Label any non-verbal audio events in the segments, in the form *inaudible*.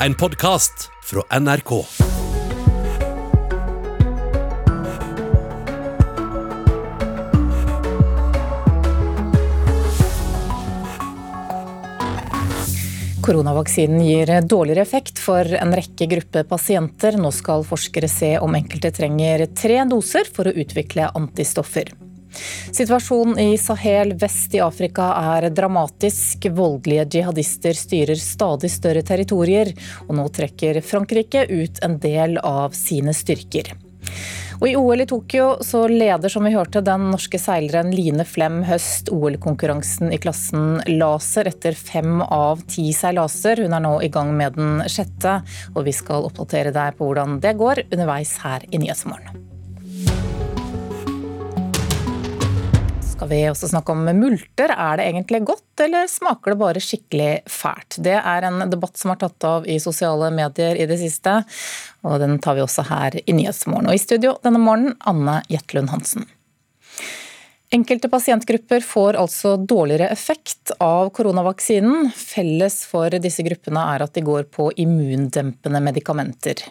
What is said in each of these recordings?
en podkast fra NRK. Koronavaksinen gir dårligere effekt for en rekke grupper pasienter. Nå skal forskere se om enkelte trenger tre doser for å utvikle antistoffer. Situasjonen i Sahel vest i Afrika er dramatisk. Voldelige jihadister styrer stadig større territorier, og nå trekker Frankrike ut en del av sine styrker. Og I OL i Tokyo så leder som vi hørte den norske seileren Line Flem Høst OL-konkurransen i klassen laser etter fem av ti seilaser. Hun er nå i gang med den sjette, og vi skal oppdatere deg på hvordan det går underveis her i Nyhetsmorgen. Skal vi også snakke om multer. Er det egentlig godt, eller smaker det bare skikkelig fælt? Det er en debatt som har tatt av i sosiale medier i det siste, og den tar vi også her i Nyhetsmorgen. Og i studio denne morgenen, Anne Jetlund Hansen. Enkelte pasientgrupper får altså dårligere effekt av koronavaksinen. Felles for disse gruppene er at de går på immundempende medikamenter.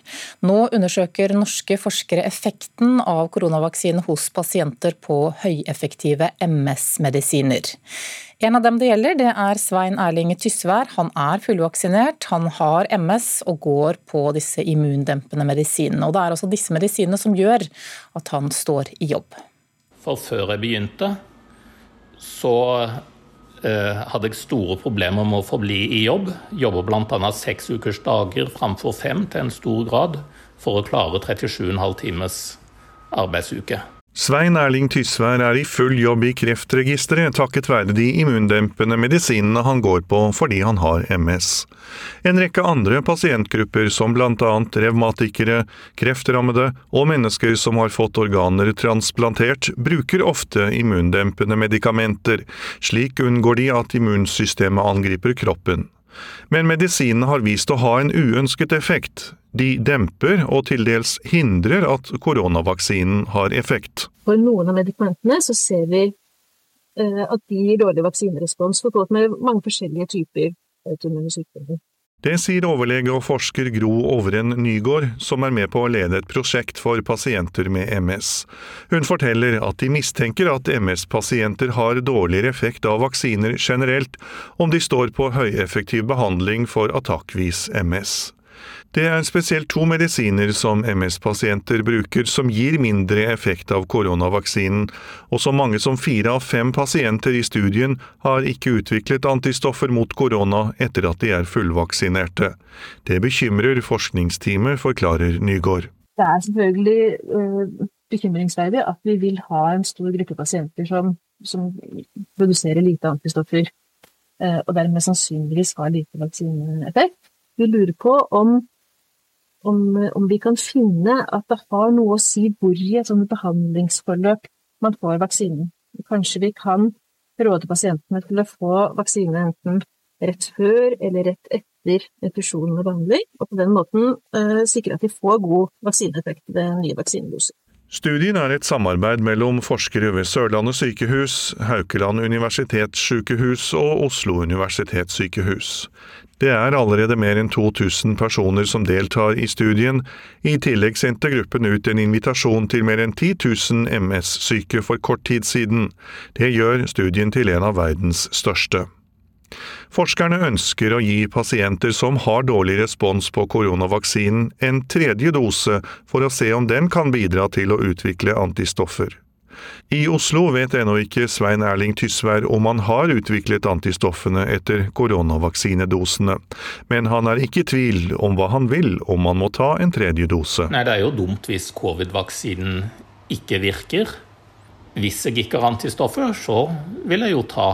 Nå undersøker norske forskere effekten av koronavaksinen hos pasienter på høyeffektive MS-medisiner. En av dem det gjelder, det er Svein Erling Tysvær. Han er fullvaksinert, han har MS og går på disse immundempende medisinene. Og det er altså disse medisinene som gjør at han står i jobb. For før jeg begynte, så eh, hadde jeg store problemer med å forbli i jobb. Jobber bl.a. seks ukers dager framfor fem til en stor grad for å klare 37,5 times arbeidsuke. Svein Erling Tysvær er i full jobb i Kreftregisteret takket være de immundempende medisinene han går på fordi han har MS. En rekke andre pasientgrupper, som bl.a. revmatikere, kreftrammede og mennesker som har fått organer transplantert, bruker ofte immundempende medikamenter. Slik unngår de at immunsystemet angriper kroppen. Men medisinen har vist å ha en uønsket effekt. De demper og til dels hindrer at koronavaksinen har effekt. For noen av medikamentene så ser vi eh, at de gir dårlig vaksinerespons for folk med mange forskjellige typer autoimmune sykdommer. Det sier overlege og forsker Gro Ovren Nygård, som er med på å lede et prosjekt for pasienter med MS. Hun forteller at de mistenker at MS-pasienter har dårligere effekt av vaksiner generelt, om de står på høyeffektiv behandling for attakkvis MS. Det er spesielt to medisiner som MS-pasienter bruker som gir mindre effekt av koronavaksinen, og så mange som fire av fem pasienter i studien har ikke utviklet antistoffer mot korona etter at de er fullvaksinerte. Det bekymrer forskningsteamet, forklarer Nygård. Det er selvfølgelig uh, bekymringsverdig at vi vil ha en stor gruppe pasienter som, som produserer lite antistoffer, uh, og dermed sannsynligvis har lite vaksineeffekt. Vi lurer på om om, om, vi kan finne at det har noe å si hvor i et sånt behandlingsforløp man får vaksinen. Kanskje vi kan råde pasientene til å få vaksine enten rett før eller rett etter infusjon og behandling, og på den måten uh, sikre at de får god vaksineeffekt ved nye vaksinedoser. Studien er et samarbeid mellom forskere ved Sørlandet sykehus, Haukeland universitetssykehus og Oslo universitetssykehus. Det er allerede mer enn 2000 personer som deltar i studien. I tillegg sendte gruppen ut en invitasjon til mer enn 10 000 MS-syke for kort tid siden. Det gjør studien til en av verdens største. Forskerne ønsker å gi pasienter som har dårlig respons på koronavaksinen, en tredje dose for å se om den kan bidra til å utvikle antistoffer. I Oslo vet ennå ikke Svein Erling Tysvær om han har utviklet antistoffene etter koronavaksinedosene, men han er ikke i tvil om hva han vil om han må ta en tredje dose. Nei, Det er jo dumt hvis covid-vaksinen ikke virker. Hvis jeg ikke har antistoffer, så vil jeg jo ta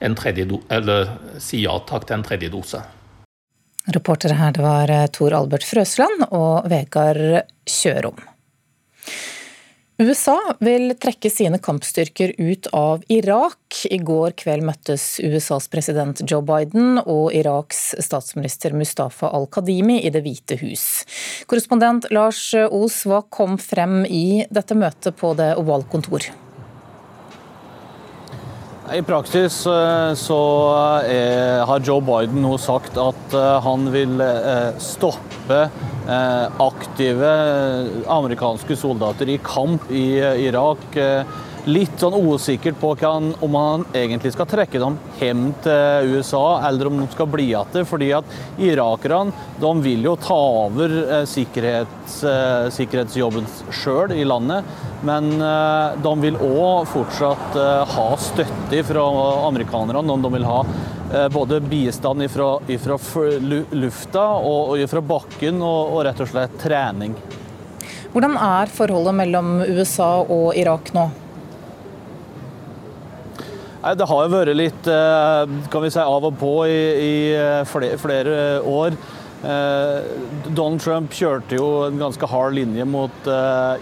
en tredje do eller si ja takk til en tredje dose. Reportere her det var Tor Albert Frøsland og Vegard Kjørom. USA vil trekke sine kampstyrker ut av Irak. I går kveld møttes USAs president Joe Biden og Iraks statsminister Mustafa al-Kadimi i Det hvite hus. Korrespondent Lars Os, hva kom frem i dette møtet på Det ovale kontor? I praksis eh, så er, har Joe Biden nå sagt at han vil stoppe aktive amerikanske soldater i kamp i Irak litt sånn usikkert på han, om han egentlig skal trekke dem hjem til USA, eller om de skal bli igjen. fordi at irakerne vil jo ta over eh, sikkerhets, eh, sikkerhetsjobben sjøl i landet. Men eh, de vil òg fortsatt ha støtte fra amerikanerne. De vil ha både bistand fra lufta og fra bakken, og rett og slett trening. Hvordan er forholdet mellom USA og Irak nå? Nei, Det har jo vært litt eh, kan vi si, av og på i, i eh, flere, flere, år. Eh, Donald Trump kjørte jo en ganske hard linje mot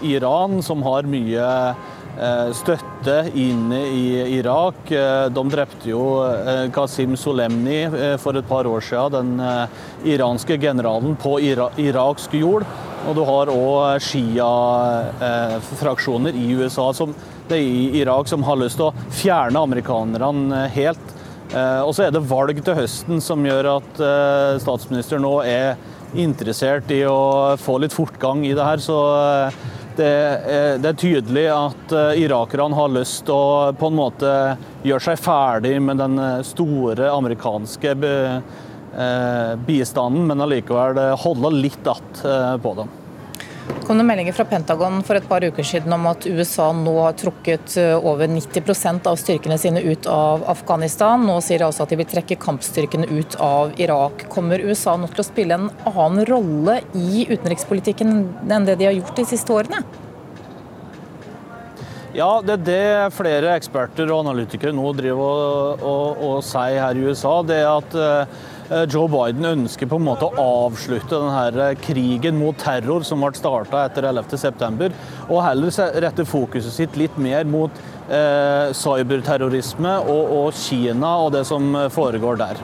Iran, som har mye støtte inne i Irak. De drepte jo Qasim Solemni for et par år siden, den iranske generalen, på iraksk jord. Og du har òg Shia-fraksjoner i USA som er i Irak som har lyst til å fjerne amerikanerne helt. Eh, og så er det valg til høsten som gjør at eh, statsministeren nå er interessert i å få litt fortgang i det her. Så eh, det er, det er tydelig at irakerne har lyst til å på en måte gjøre seg ferdig med den store amerikanske bistanden, men allikevel holde litt att på dem kom det meldinger fra Pentagon for et par uker siden om at USA nå har trukket eh, over 90% av styrkene sine ut av Afghanistan. Nå sier de altså at de vil trekke kampstyrkene ut av Irak. Kommer USA nå til å spille en annen rolle i utenrikspolitikken enn det de har gjort de siste årene? Ja, det er det flere eksperter og analytikere nå driver og, og, og sier her i USA. Det er at Eh, Joe Biden ønsker på en måte å avslutte denne eh, krigen mot terror som ble starta etter 11.9, og heller rette fokuset sitt litt mer mot eh, cyberterrorisme og, og Kina og det som foregår der.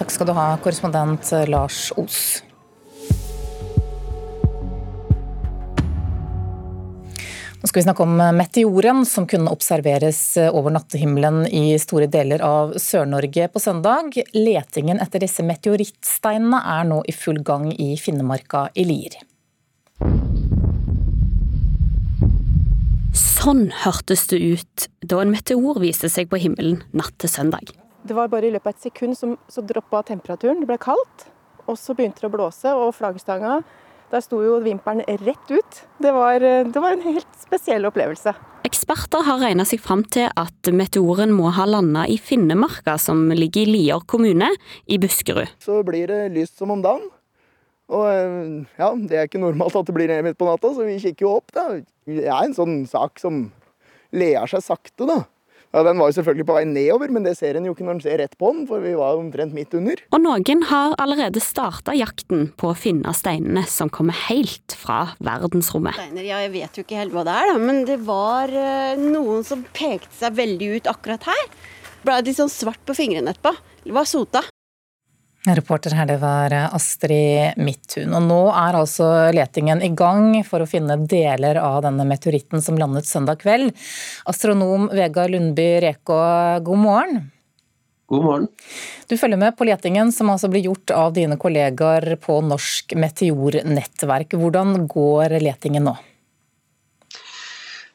Takk skal du ha, korrespondent Lars Os. Skal vi snakke om meteoren som kunne observeres over nattehimmelen i store deler av Sør-Norge på søndag. Letingen etter disse meteorittsteinene er nå i full gang i Finnemarka i Lier. Sånn hørtes det ut da en meteor viste seg på himmelen natt til søndag. Det var bare i løpet av et sekund som så droppa temperaturen. Det ble kaldt, og så begynte det å blåse, og flaggstanga der sto jo vimpelen rett ut. Det var, det var en helt spesiell opplevelse. Eksperter har regna seg fram til at meteoren må ha landa i Finnemarka, som ligger i Lier kommune i Buskerud. Så blir det lyst som om dagen. Og ja, det er ikke normalt at det blir midt på natta, så vi kikker jo opp. da. Det er en sånn sak som ler seg sakte, da. Ja, Den var jo selvfølgelig på vei nedover, men det ser en jo ikke når en ser rett på den, for vi var omtrent midt under. Og noen har allerede starta jakten på å finne steinene som kommer helt fra verdensrommet. Steiner, ja, jeg vet jo ikke helt hva det er, da, men det var uh, noen som pekte seg veldig ut akkurat her. Ble litt sånn svart på fingrene etterpå. Det var sota. Reporter her, det var Astrid Midthun. Og nå er altså letingen i gang for å finne deler av denne meteoritten som landet søndag kveld. Astronom Vegard Lundby Rekå, god morgen. God morgen. Du følger med på letingen som altså blir gjort av dine kollegaer på Norsk meteornettverk. Hvordan går letingen nå?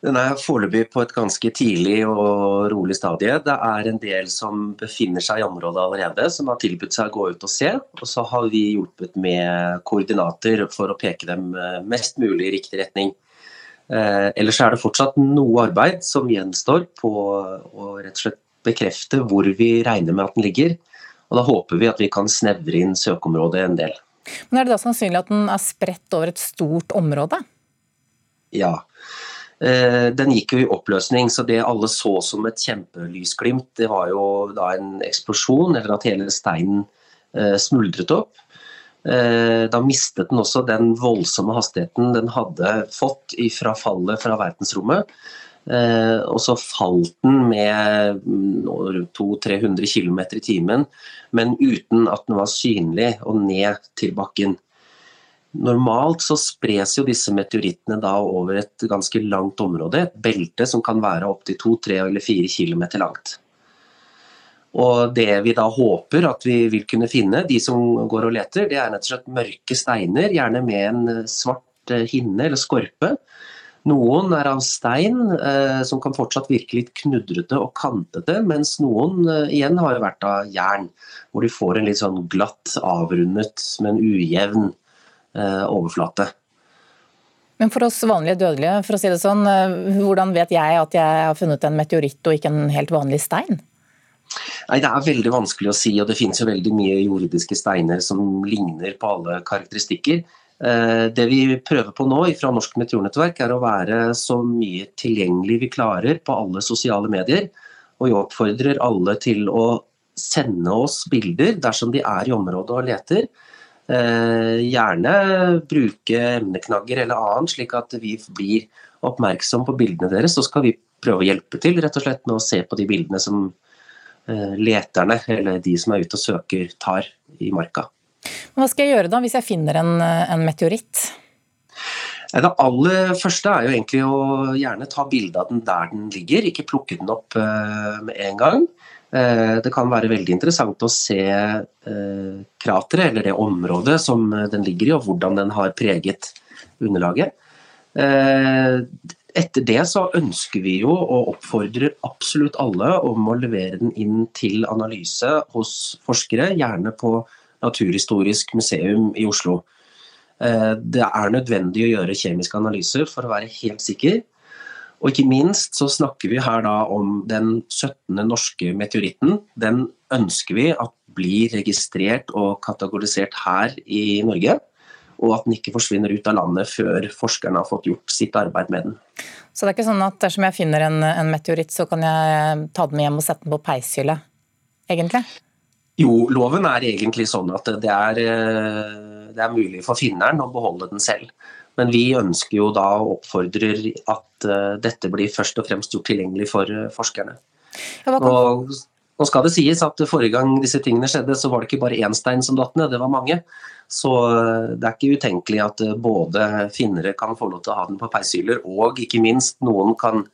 Den er foreløpig på et ganske tidlig og rolig stadie. Det er en del som befinner seg i området allerede, som har tilbudt seg å gå ut og se. Og så har vi hjulpet med koordinater for å peke dem eh, mest mulig i riktig retning. Eh, ellers er det fortsatt noe arbeid som gjenstår på å rett og slett bekrefte hvor vi regner med at den ligger. Og da håper vi at vi kan snevre inn søkeområdet en del. Men Er det da sannsynlig at den er spredt over et stort område? Ja. Eh, den gikk jo i oppløsning, så det alle så som et kjempelysglimt, det var jo da en eksplosjon, eller at hele steinen eh, smuldret opp. Eh, da mistet den også den voldsomme hastigheten den hadde fått fra fallet fra verdensrommet. Og så falt den med mm, rundt 200-300 km i timen, men uten at den var synlig og ned til bakken. Normalt så spres jo disse meteorittene da over et ganske langt område, et belte som kan være opptil to, tre eller fire kilometer langt. Og det vi da håper at vi vil kunne finne, de som går og leter, det er rett og slett mørke steiner, gjerne med en svart hinne eller skorpe. Noen er av stein, eh, som kan fortsatt virke litt knudrete og kantete, mens noen eh, igjen har vært av jern, hvor de får en litt sånn glatt, avrundet, men ujevn eh, overflate. Men for oss vanlige dødelige, for å si det sånn, eh, hvordan vet jeg at jeg har funnet en meteoritt og ikke en helt vanlig stein? Nei, Det er veldig vanskelig å si, og det finnes jo veldig mye jordiske steiner som ligner på alle karakteristikker. Eh, det vi prøver på nå fra Norsk Meteornettverk, er å være så mye tilgjengelig vi klarer på alle sosiale medier. Og vi oppfordrer alle til å sende oss bilder dersom de er i området og leter. Eh, gjerne bruke emneknagger eller annet, slik at vi blir oppmerksom på bildene deres. Så skal vi prøve å hjelpe til rett og slett med å se på de bildene som eh, leterne, eller de som er ute og søker, tar i marka. Hva skal jeg gjøre da, hvis jeg finner en, en meteoritt? Det aller første er jo egentlig å gjerne ta bilde av den der den ligger, ikke plukke den opp eh, med en gang. Eh, det kan være veldig interessant å se eh, krateret, eller det området som den ligger i, og hvordan den har preget underlaget. Eh, etter det så ønsker vi jo og oppfordrer absolutt alle om å levere den inn til analyse hos forskere, gjerne på Naturhistorisk museum i Oslo. Det er nødvendig å gjøre kjemiske analyser for å være helt sikker. Og ikke minst så snakker vi her da om den 17. norske meteoritten. Den ønsker vi at blir registrert og kategorisert her i Norge. Og at den ikke forsvinner ut av landet før forskerne har fått gjort sitt arbeid med den. Så det er ikke sånn at dersom jeg finner en, en meteoritt, så kan jeg ta den med hjem og sette den på peishylle, egentlig? Jo, loven er egentlig sånn at det er, eh, det er mulig for finneren å beholde den selv. Men vi ønsker jo da og oppfordrer at uh, dette blir først og fremst gjort tilgjengelig for uh, forskerne. Og, nå skal det sies at Forrige gang disse tingene skjedde, så var det ikke bare én stein som datt ned, det var mange. Så uh, det er ikke utenkelig at både finnere kan få lov til å ha den på peishyller, og ikke minst noen kan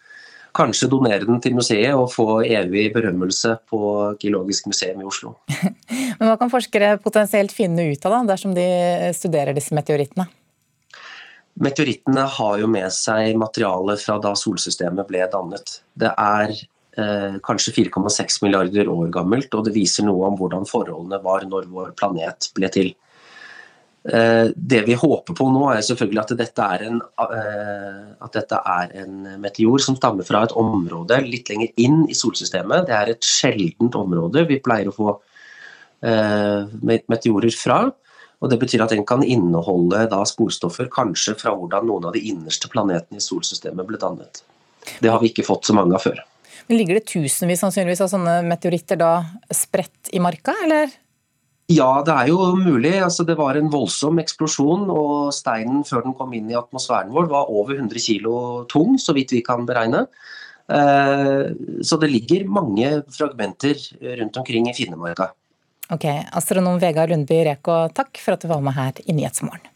kanskje donere den til museet og få evig berømmelse på Geologisk museum i Oslo. *laughs* Men Hva kan forskere potensielt finne ut av da, dersom de studerer disse meteorittene? Meteorittene har jo med seg materiale fra da solsystemet ble dannet. Det er eh, kanskje 4,6 milliarder år gammelt, og det viser noe om hvordan forholdene var når vår planet ble til. Eh, det vi håper på nå, er selvfølgelig at dette er, en, eh, at dette er en meteor som stammer fra et område litt lenger inn i solsystemet. Det er et sjeldent område vi pleier å få eh, meteorer fra. Og Det betyr at den kan inneholde da sporstoffer kanskje fra hvordan noen av de innerste planetene i solsystemet ble dannet. Det har vi ikke fått så mange av før. Men Ligger det tusenvis sannsynligvis av sånne meteoritter da spredt i marka, eller? Ja, det er jo mulig. Altså, det var en voldsom eksplosjon, og steinen før den kom inn i atmosfæren vår var over 100 kg tung, så vidt vi kan beregne. Eh, så det ligger mange fragmenter rundt omkring i Finnemarka. Ok, Astronom Vegard Lundby Reko, takk for at du var med her i Nyhetsmorgen.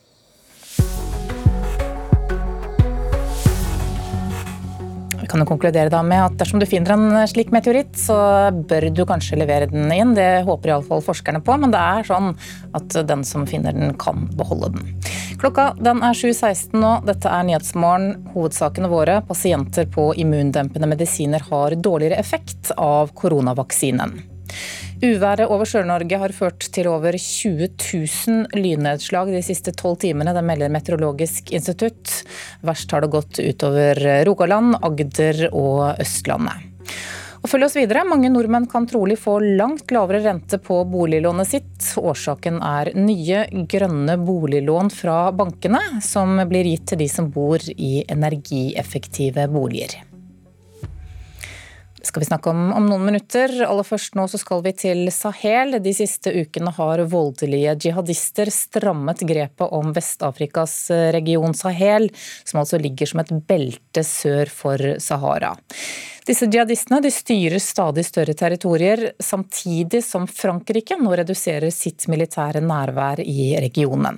Vi kan jo konkludere da med at dersom du finner en slik meteoritt, så bør du kanskje levere den inn. Det håper iallfall forskerne på, men det er sånn at den som finner den, kan beholde den. Klokka den er 7.16 nå. Dette er Nyhetsmorgen. Hovedsakene våre. Pasienter på immundempende medisiner har dårligere effekt av koronavaksinen. Uværet over Sør-Norge har ført til over 20 000 lynnedslag de siste tolv timene. Det melder Meteorologisk institutt. Verst har det gått utover Rogaland, Agder og Østlandet. Og følg oss videre. Mange nordmenn kan trolig få langt lavere rente på boliglånet sitt. Årsaken er nye grønne boliglån fra bankene, som blir gitt til de som bor i energieffektive boliger skal vi snakke om om noen minutter. Aller først nå så skal vi til Sahel. De siste ukene har voldelige jihadister strammet grepet om Vest-Afrikas region Sahel, som altså ligger som et belte sør for Sahara. Disse jihadistene de styrer stadig større territorier, samtidig som Frankrike nå reduserer sitt militære nærvær i regionen.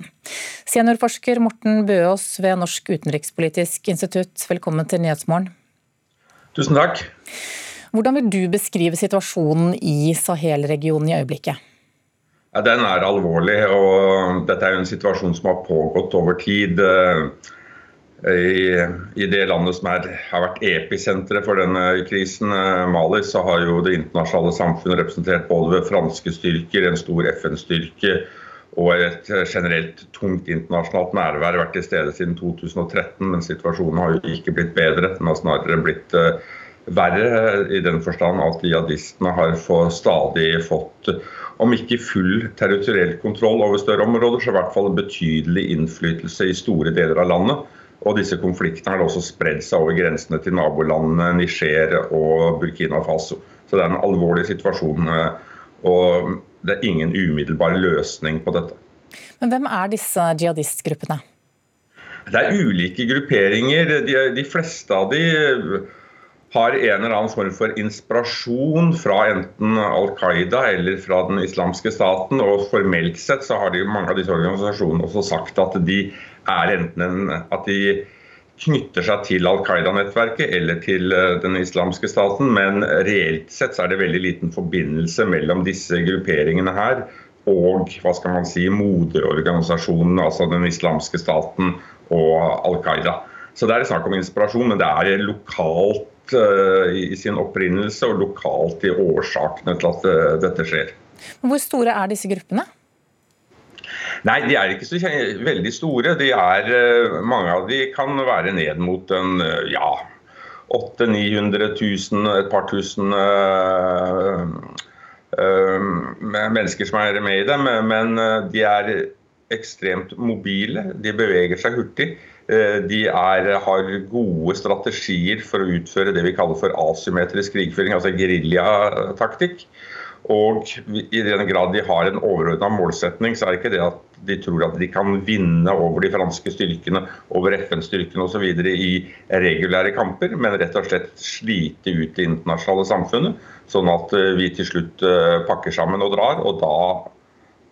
Seniorforsker Morten Bøås ved Norsk utenrikspolitisk institutt, velkommen til Nyhetsmorgen. Tusen takk. Hvordan vil du beskrive situasjonen i Sahel-regionen i øyeblikket? Ja, den er alvorlig, og dette er jo en situasjon som har pågått over tid. I, I, det landet som er, har vært episenteret for denne krisen, Mali, så har jo det internasjonale samfunnet representert både ved franske styrker, en stor FN-styrke og et generelt tungt internasjonalt nærvær vært til stede siden 2013. Men situasjonen har jo ikke blitt bedre, den har snarere blitt uh, verre i den forstand at jihadistene har for stadig fått om ikke full territoriell kontroll over større områder, så i hvert fall betydelig innflytelse i store deler av landet. Og disse konfliktene har også spredd seg over grensene til nabolandene Niger og Burkina Faso. Så det er en alvorlig situasjon. Og det er ingen umiddelbar løsning på dette. Men hvem er disse jihadistgruppene? Det er ulike grupperinger. De, de fleste av de har en eller annen form for inspirasjon fra enten Al Qaida eller fra den islamske staten. Og formelt sett så har de mange av disse organisasjonene også sagt at de er en, at de knytter seg til Al Qaida-nettverket eller til eh, den islamske staten, men reelt sett så er det veldig liten forbindelse mellom disse grupperingene her og hva skal man si, moderorganisasjonen, altså den islamske staten og Al Qaida. Så det er snakk om inspirasjon, men det er lokalt Eh, i sin opprinnelse og lokalt i årsakene til at eh, dette skjer. Hvor store er disse gruppene? Nei, de er ikke så veldig store. De er, eh, mange av de kan være ned mot en ja, 800 900 000, et par tusen uh, uh, mennesker som er med i dem. Men de er ekstremt mobile. De beveger seg hurtig. Eh, de er, har gode strategier for å utføre det vi kaller for asymmetrisk krigføring, altså geriljataktikk. Og i den grad de har en overordna målsetning, så er det ikke det at de tror at de kan vinne over de franske styrkene, over FN-styrkene osv. i regulære kamper, men rett og slett slite ut det internasjonale samfunnet, sånn at eh, vi til slutt eh, pakker sammen og drar. Og da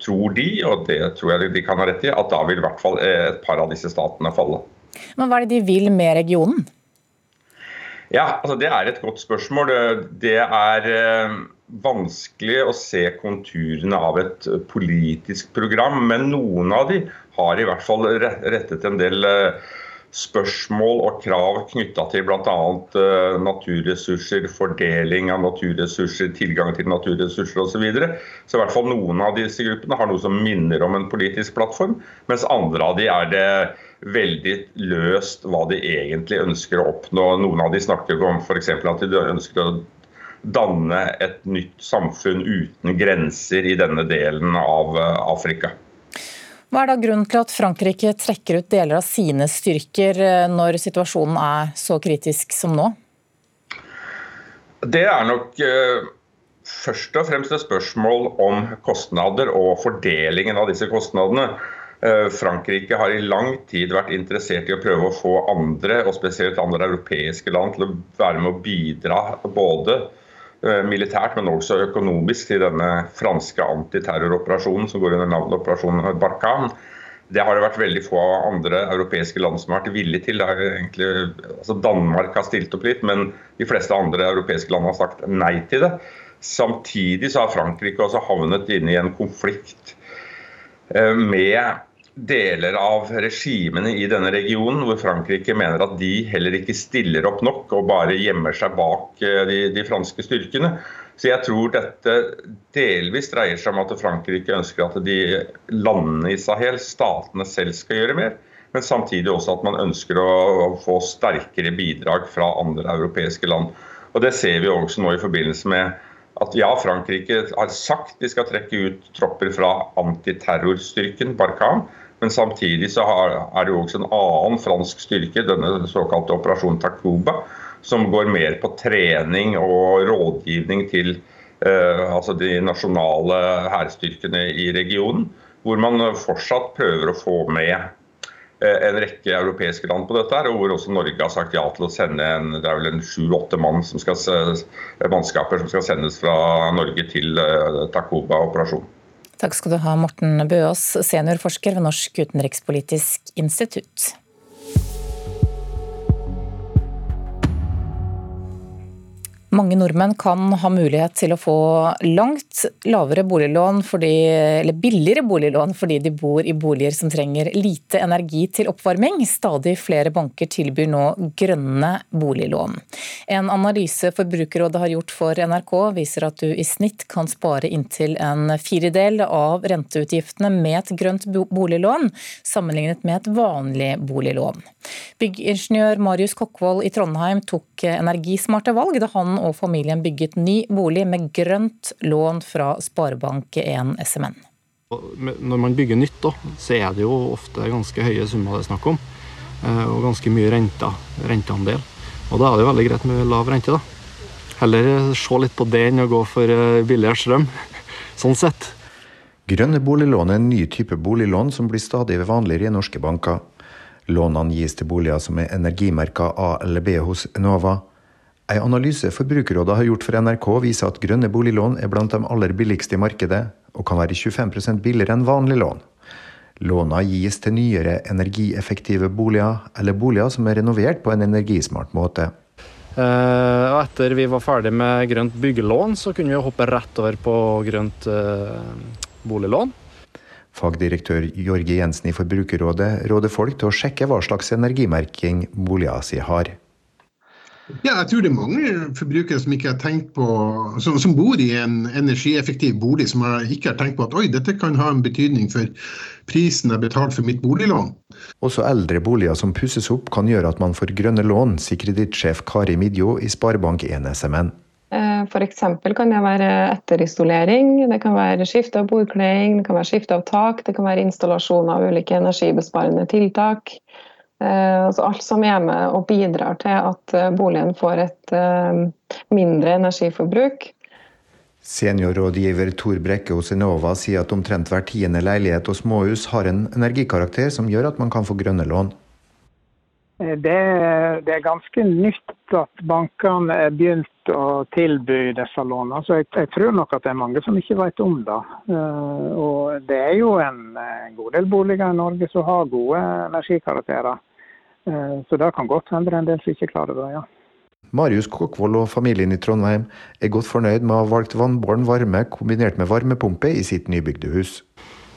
tror de, og det tror jeg de kan ha rett i, at da vil i hvert fall eh, et par av disse statene falle. Men hva er det de vil med regionen? Ja, altså Det er et godt spørsmål. Det er eh, vanskelig å se konturene av et politisk program, men noen av de har i hvert fall rettet en del uh, spørsmål og krav knytta til bl.a. Uh, naturressurser, fordeling av naturressurser, tilgang til naturressurser osv. Så, videre. så i hvert fall noen av disse gruppene har noe som minner om en politisk plattform, mens andre av de er det veldig løst hva de egentlig ønsker å oppnå. Noen av de snakker om f.eks. at de ønsker å danne et nytt samfunn uten grenser i denne delen av uh, Afrika. Hva er da grunnen til at Frankrike trekker ut deler av sine styrker eh, når situasjonen er så kritisk som nå? Det er nok eh, først og fremst et spørsmål om kostnader og fordelingen av disse kostnadene. Eh, Frankrike har i lang tid vært interessert i å prøve å få andre, og spesielt andre europeiske land, til å være med å bidra både militært, men også økonomisk til denne franske antiterroroperasjonen som går under navnet Operasjon Barkhane. Det har det vært veldig få andre europeiske land som har vært villige til. Egentlig, altså Danmark har stilt opp litt, men de fleste andre europeiske land har sagt nei til det. Samtidig så har Frankrike også havnet inne i en konflikt eh, med deler av regimene i denne regionen, hvor Frankrike mener at de heller ikke stiller opp nok og bare gjemmer seg bak eh, de, de, franske styrkene. Så jeg tror dette delvis dreier seg om at Frankrike ønsker at de landene i Sahel, statene selv, skal gjøre mer. Men samtidig også at man ønsker å få sterkere bidrag fra andre europeiske land. Og Det ser vi også nå i forbindelse med at ja, Frankrike har sagt de skal trekke ut tropper fra antiterrorstyrken Barkhane. Men samtidig så er det jo også en annen fransk styrke, denne såkalte operasjon Takuba, som går mer på trening og rådgivning til eh, altså de nasjonale hærstyrkene i regionen. Hvor man fortsatt prøver å få med eh, en rekke europeiske land på dette, og hvor også Norge har sagt ja til å sende en, det er vel en sju-åtte mann mannskaper som skal sendes fra Norge til eh, Takuba-operasjonen. Takk skal du ha, Morten Bøås, seniorforsker ved Norsk utenrikspolitisk institutt. Mange nordmenn kan ha mulighet til å få langt lavere boliglån fordi, eller billigere boliglån fordi de bor i boliger som trenger lite energi til oppvarming. Stadig flere banker tilbyr nå grønne boliglån. En analyse Forbrukerrådet har gjort for NRK viser at du i snitt kan spare inntil en firedel av renteutgiftene med et grønt boliglån, sammenlignet med et vanlig boliglån. Byggingeniør Marius Kokkvold i Trondheim tok energismarte valg da han og familien bygget ny bolig med grønt lån fra Sparebank1 SMN. Når man bygger nytt, da, så er det jo ofte ganske høye summer det er snakk om. Eh, og ganske mye renter, renteandel. Og da er det jo veldig greit med lav rente. da. Heller se litt på det enn å gå for eh, billigere strøm. *laughs* sånn sett. Grønne boliglån er en ny type boliglån som blir stadig vanligere i norske banker. Lånene gis til boliger som er energimerka A eller B hos Enova. En analyse Forbrukerrådet har gjort for NRK viser at grønne boliglån er blant de aller billigste i markedet, og kan være 25% billigere enn vanlig lån. Låna gis til nyere energieffektive boliger, eller boliger som er renovert på en energismart måte. Eh, og etter vi var ferdig med grønt byggelån, så kunne vi hoppe rett over på grønt eh, boliglån. Fagdirektør Jorge Jensen i Forbrukerrådet råder folk til å sjekke hva slags energimerking boliger si har. Ja, jeg tror det er mange forbrukere som ikke har tenkt på, som, som, bor i en energieffektiv bolig, som har, ikke har tenkt på at oi, dette kan ha en betydning for prisen jeg betaler for mitt boliglån. Også eldre boliger som pusses opp kan gjøre at man får grønne lån, sier kredittsjef Kari Midjo i Sparebank1 SMN. Eh, F.eks. kan det være etterisolering, det kan være skifte av bordkleding, det kan være skifte av tak, det kan være installasjon av ulike energibesparende tiltak. Eh, altså alt som er med og bidrar til at eh, boligen får et eh, mindre energiforbruk. Seniorrådgiver Tor Brekke hos Enova sier at omtrent hver tiende leilighet og småhus har en energikarakter som gjør at man kan få grønne lån. Det, det er ganske nytt at bankene er begynt å tilby disse lånene. Så jeg, jeg, tror nok at det er mange som ikke vet om det. Og det er jo en god del boliger i Norge som har gode energikarakterer. Eh, så det kan godt hende det er en del som ikke klarer det, ja. Marius Kokkvold og familien i Trondheim er godt fornøyd med å ha valgt vannbåren varme kombinert med varmepumpe i sitt nybygde hus.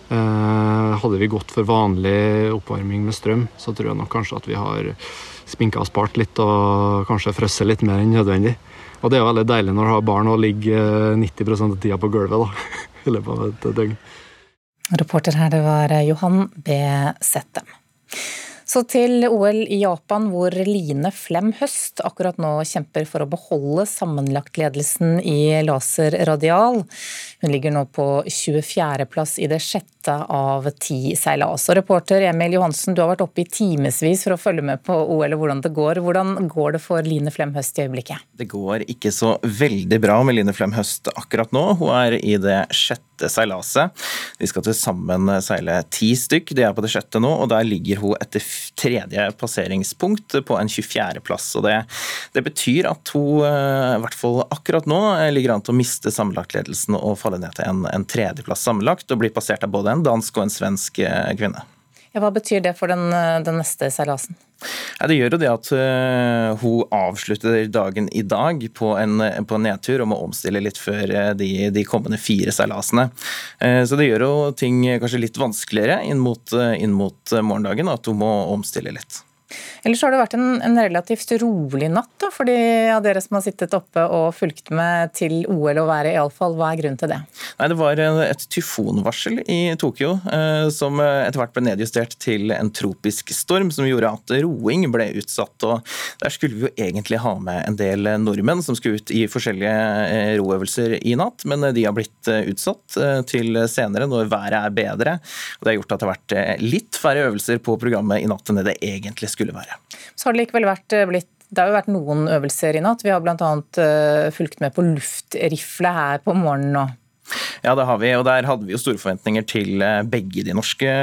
Eh, hadde vi gått for vanlig oppvarming med strøm, så tror jeg nok kanskje at vi har sminka og spart litt og kanskje frosset litt mer enn nødvendig. Og det er veldig deilig når du har barn og ligger 90% av tida på gulvet da, *laughs* i løpet av et døgn. Reporter her, det var Johan B. Settem. Så til OL i Japan, hvor Line Flem Høst akkurat nå kjemper for å beholde sammenlagtledelsen i laser radial. Hun ligger nå på 24.-plass i det sjette av ti seilas. Og reporter Emil Johansen, du har vært oppe i timevis for å følge med på OL og hvordan det går. Hvordan går det for Line Flem Høst i øyeblikket? Det går ikke så veldig bra med Line Flem Høst akkurat nå. Hun er i det sjette seilaset. De skal til sammen seile ti stykk, de er på det sjette nå, og der ligger hun etter tredje passeringspunkt på en 24.-plass. og det, det, betyr at hun eh, i hvert fall akkurat nå ligger an til å miste sammenlagtledelsen og falle ned til en, en tredjeplass sammenlagt, og bli passert av både en dansk og en svensk eh, kvinne. Ja, hva betyr det for den, eh, den neste seilasen? Ja, det gjør jo det at uh, hun avslutter dagen i dag på en, på en, nedtur og må omstille litt før de, de kommende fire seilasene. Så det gjør jo ting kanskje litt vanskeligere inn mot, inn mot morgendagen, at hun må omstille litt. Ellers har det vært en, en relativt rolig natt da, for de av dere som har sittet oppe og fulgt med til OL og været, iallfall. Hva er grunnen til det? Nei, Det var et tyfonvarsel i Tokyo eh, som etter hvert ble nedjustert til en tropisk storm, som gjorde at roing ble utsatt. og Der skulle vi jo egentlig ha med en del nordmenn som skulle ut i forskjellige eh, roøvelser i natt, men de har blitt eh, utsatt eh, til senere når været er bedre. og Det har gjort at det har vært litt færre øvelser på programmet i natt enn det det egentlig skulle være. Så har det likevel vært eh, blitt det har jo vært noen øvelser i natt. Vi har bl.a. Uh, fulgt med på luftrifle her på morgenen nå. Ja, det har vi, og der hadde vi jo store forventninger til eh, begge de norske,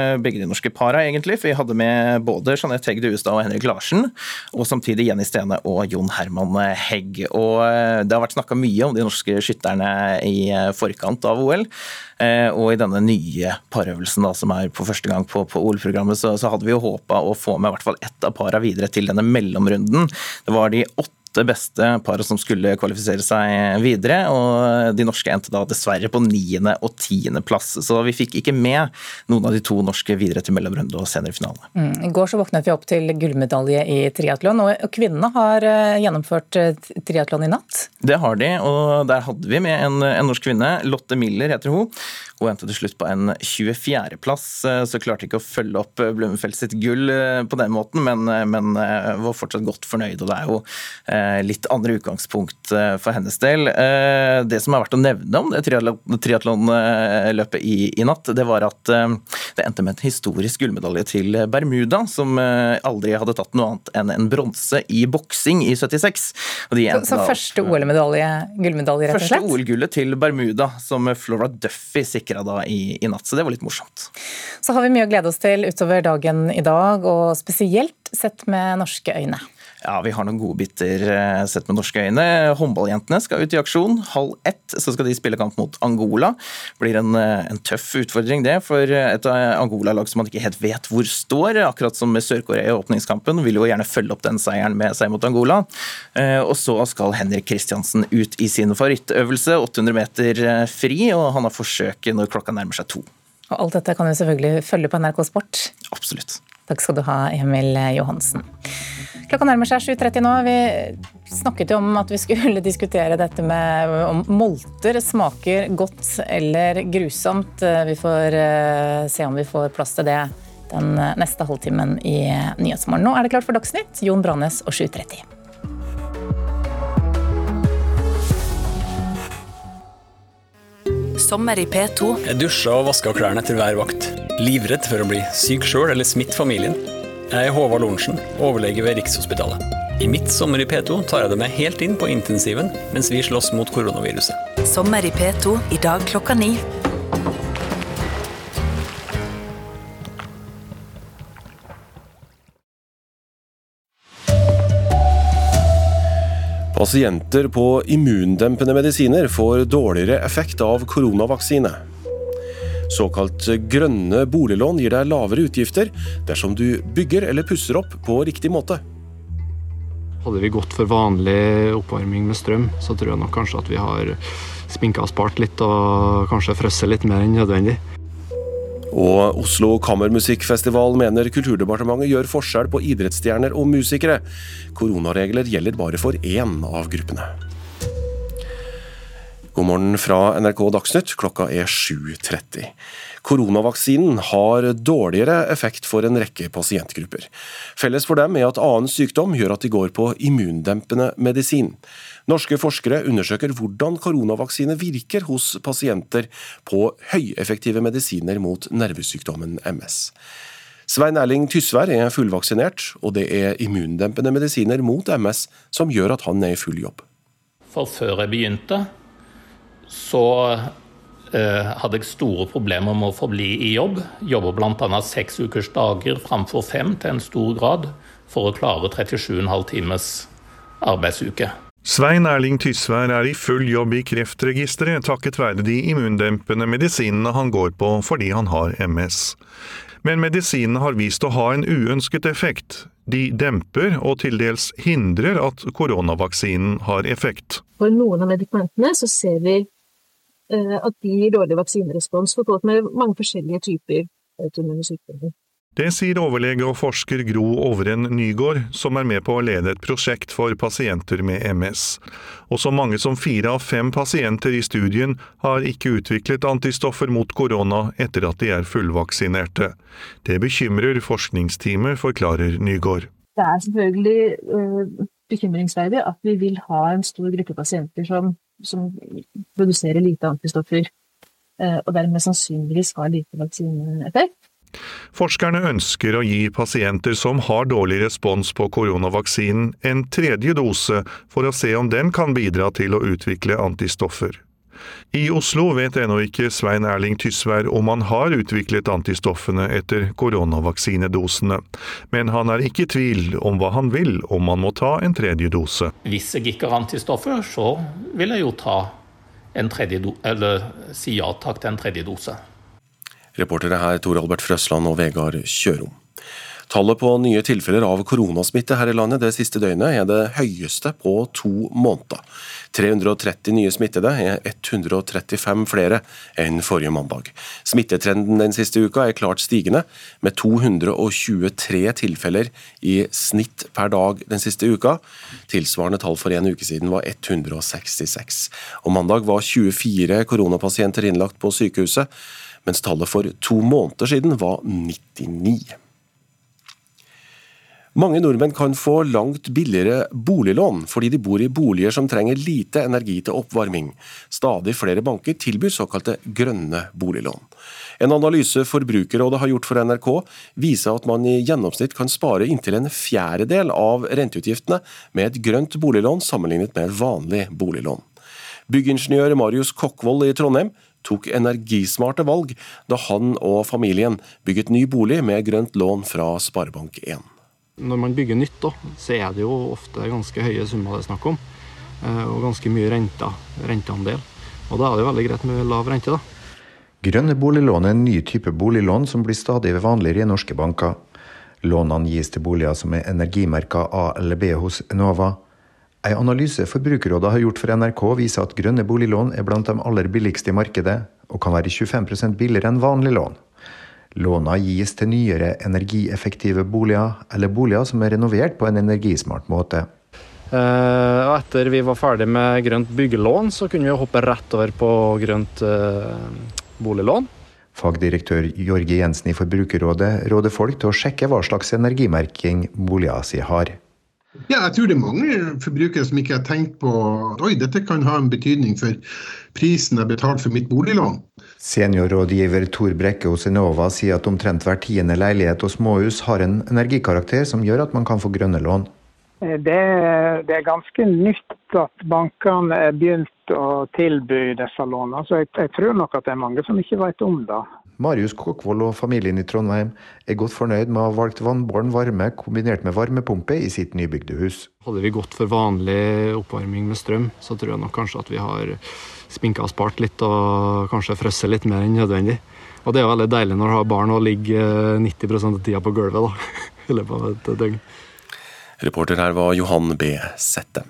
norske para, egentlig. For vi hadde med både Jeanette Hegg Duestad og Henrik Larsen, og samtidig Jenny Stene og Jon Herman Hegg. Og det har vært snakka mye om de norske skytterne i forkant av OL. Eh, og i denne nye parøvelsen da, som er på første gang på, på OL-programmet, så, så, hadde vi jo håpa å få med i hvert fall ett av para videre til denne mellomrunden. Det var de åtte åtte beste paret som skulle kvalifisere seg videre. Og de norske endte da dessverre på niende og tiende plass. Så vi fikk ikke med noen av de to norske videre til mellomrunde og senere finale. Mm. I går så våknet vi opp til gullmedalje i triatlon, og kvinnene har eh, gjennomført eh, triatlon i natt? Det har de, og der hadde vi med en, en norsk kvinne. Lotte Miller heter hun. Hun endte til slutt på en 24.-plass, eh, så klarte ikke å følge opp Blummenfelt sitt gull på den måten, men, men var fortsatt godt fornøyd. og Det er jo litt andre utgangspunkt for hennes del. Det som er verdt å nevne om det triatlonløpet i, i natt, det var at det endte med en historisk gullmedalje til Bermuda, som aldri hadde tatt noe annet enn en bronse i boksing i 76. så, så første OL-medalje, gullmedalje, rett og slett? Første OL-gullet til Bermuda, som Flora Duffy sikra da i, i, natt. Så det var litt morsomt. Så har vi mye å glede oss til utover dagen i dag, og spesielt sett med norske øyne. Ja, vi har noen godbiter eh, sett med norske øyne. Håndballjentene skal ut i aksjon. Halv ett så skal de spille kamp mot Angola. Blir en, eh, en tøff utfordring, det, for et Angola-lag som man ikke helt vet hvor står. Akkurat som med Sør-Korea i åpningskampen, vil jo gjerne følge opp den seieren med seg mot Angola. Eh, og så skal Henrik Kristiansen ut i sin favorittøvelse, 800 meter fri, og han har forsøket når klokka nærmer seg to. Og alt dette kan jo selvfølgelig følge på NRK Sport. Absolutt. Takk skal du ha, Emil Johansen. Klokka nærmer seg 7.30 nå. Vi snakket jo om at vi skulle *laughs* diskutere dette med om molter smaker godt eller grusomt. Vi får eh, se om vi får plass til det den neste halvtimen i Nyhetsmorgen. Nå er det klart for Dagsnytt. Jon Branes og 7.30. Sommer i P2. Jeg dusja og vaska klærne etter hver vakt. Livredd for å bli syk sjøl eller smitte familien. Jeg er Håvard Lorentzen, overlege ved Rikshospitalet. I mitt sommer i P2 tar jeg det med helt inn på intensiven mens vi slåss mot koronaviruset. Sommer i P2 i dag klokka ni. Pasienter på immundempende medisiner får dårligere effekt av koronavaksine. Såkalt grønne boliglån gir deg lavere utgifter dersom du bygger eller pusser opp på riktig måte. Hadde vi gått for vanlig oppvarming med strøm, så tror jeg nok kanskje at vi har sminka og spart litt og kanskje frosset litt mer enn nødvendig. Og Oslo Kammermusikkfestival mener Kulturdepartementet gjør forskjell på idrettsstjerner og musikere. Koronaregler gjelder bare for én av gruppene. God morgen fra NRK Dagsnytt, klokka er 7.30. Koronavaksinen har dårligere effekt for en rekke pasientgrupper. Felles for dem er at annen sykdom gjør at de går på immundempende medisin. Norske forskere undersøker hvordan koronavaksine virker hos pasienter på høyeffektive medisiner mot nervesykdommen MS. Svein Erling Tysvær er fullvaksinert, og det er immundempende medisiner mot MS som gjør at han er i full jobb. For før jeg begynte, så eh, hadde jeg store problemer med å forbli i jobb. Jobber bl.a. seks ukers dager framfor fem til en stor grad for å klare 37,5 times arbeidsuke. Svein Erling Tysvær er i full jobb i Kreftregisteret takket være de immundempende medisinene han går på fordi han har MS. Men medisinene har vist å ha en uønsket effekt. De demper og til dels hindrer at koronavaksinen har effekt. For noen av medikamentene så ser vi Eh, at de gir dårlig vaksinerespons for folk med mange forskjellige typer autoimmune sykdommer. Det sier overlege og forsker Gro Ovren Nygård, som er med på å lede et prosjekt for pasienter med MS. Og så mange som fire av fem pasienter i studien har ikke utviklet antistoffer mot korona etter at de er fullvaksinerte. Det bekymrer forskningsteamet, forklarer Nygård. Det er selvfølgelig uh, bekymringsverdig at vi vil ha en stor gruppe pasienter som som produserer lite antistoffer, eh, og dermed sannsynligvis har lite vaksineeffekt. Forskerne ønsker å gi pasienter som har dårlig respons på koronavaksinen, en tredje dose for å se om den kan bidra til å utvikle antistoffer. I Oslo vet ennå ikke Svein Erling Tysvær om han har utviklet antistoffene etter koronavaksinedosene, men han er ikke i tvil om hva han vil om han må ta en tredje dose. Hvis jeg ikke har antistoffer, så vil jeg jo ta en tredje do eller si ja takk til en tredje dose. Reportere her Tor Albert Frøsland og Vegard Kjørom. Tallet på nye tilfeller av koronasmitte her i landet det siste døgnet er det høyeste på to måneder. 330 nye smittede er 135 flere enn forrige mandag. Smittetrenden den siste uka er klart stigende, med 223 tilfeller i snitt per dag den siste uka. Tilsvarende tall for en uke siden var 166. Og Mandag var 24 koronapasienter innlagt på sykehuset, mens tallet for to måneder siden var 99. Mange nordmenn kan få langt billigere boliglån fordi de bor i boliger som trenger lite energi til oppvarming. Stadig flere banker tilbyr såkalte grønne boliglån. En analyse Forbrukerrådet har gjort for NRK, viser at man i gjennomsnitt kan spare inntil en fjerdedel av renteutgiftene med et grønt boliglån sammenlignet med vanlig boliglån. Byggingeniør Marius Kokkvold i Trondheim tok energismarte valg da han og familien bygget ny bolig med grønt lån fra Sparebank1. Når man bygger nytt, da, så er det jo ofte ganske høye summer det er snakk om. Eh, og ganske mye renter, renteandel. Og da er det jo veldig greit med lav rente, da. Grønne boliglån er en ny type boliglån som blir stadig vanligere i norske banker. Lånene gis til boliger som er energimerka A eller B hos Enova. En analyse Forbrukerrådet har gjort for NRK viser at grønne boliglån er blant de aller billigste i markedet, og kan være 25% billigere enn vanlig lån. Låna gis til nyere energieffektive boliger, eller boliger som er renovert på en energismart måte. Eh, og etter vi var ferdig med grønt byggelån, så kunne vi hoppe rett over på grønt eh, boliglån. Fagdirektør Jorge Jensen i Forbrukerrådet råder folk til å sjekke hva slags energimerking boliger si har. Ja, jeg tror det er mange forbrukere som ikke har tenkt på at oi, dette kan ha en betydning for prisen jeg betaler for mitt boliglån. Seniorrådgiver Tor Brekke hos Enova sier at omtrent hver tiende leilighet og småhus har en energikarakter som gjør at man kan få grønne lån. Det, det er ganske nytt at bankene er begynt å tilby disse lånene. Så jeg, jeg, tror nok at det er mange som ikke vet om det. Marius Kokkvold og familien i Trondheim er godt fornøyd med å ha valgt vannbåren varme kombinert med varmepumpe i sitt nybygde hus. Hadde vi gått for vanlig oppvarming med strøm, så tror jeg nok kanskje at vi har spinka og spart litt og kanskje frosset litt mer enn nødvendig. Og det er veldig deilig når du har barn og ligger 90% av tida på gulvet da, *laughs* i løpet av et døgn. Reporter her var Johan B. Sette.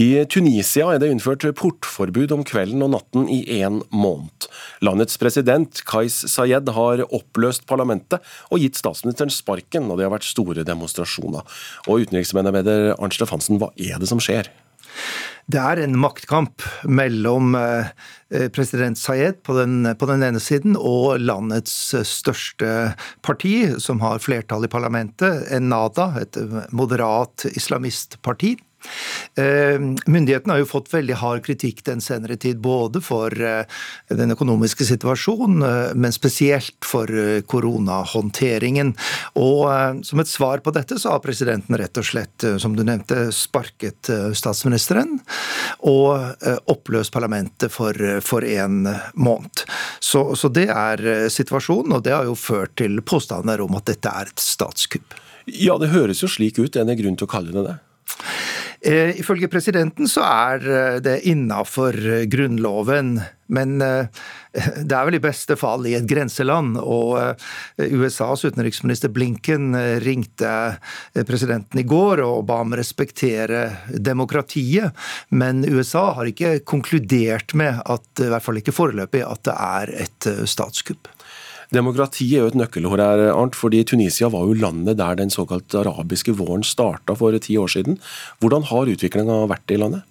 I Tunisia er det innført portforbud om kvelden og natten i én måned. Landets president Kais Sayed har oppløst parlamentet og gitt statsministeren sparken, og det har vært store demonstrasjoner. Og utenriksmedarbeider Arnt Stefansen, hva er det som skjer? Det er en maktkamp mellom eh, president Sayed på den, på den, ene siden og landets største parti, som har flertall i parlamentet, Ennada, et moderat islamistparti. Eh, myndighetene har jo fått veldig hard kritikk den senere tid, både for eh, den økonomiske situasjonen, eh, men spesielt for koronahåndteringen. Og som et svar på dette, så har presidenten rett og slett, som du nevnte, sparket statsministeren og oppløst parlamentet for, for en måned. Så, så det er situasjonen, og det har jo ført til påstander om at dette er et statskupp. Ja, det høres jo slik ut. Er en grunn til å kalle det det? Eh, ifølge presidenten så er eh, det innafor eh, Grunnloven, men *laughs* det er vel i beste fall i et grenseland. Og USAs utenriksminister Blinken ringte presidenten i går og ba ham respektere demokratiet, men USA har ikke konkludert med at, i hvert fall ikke foreløpig, at det er et statskupp. Demokrati er jo et nøkkelord her, Arnt, fordi Tunisia var jo landet der den såkalt arabiske våren starta for ti år siden. Hvordan har utviklinga vært i landet?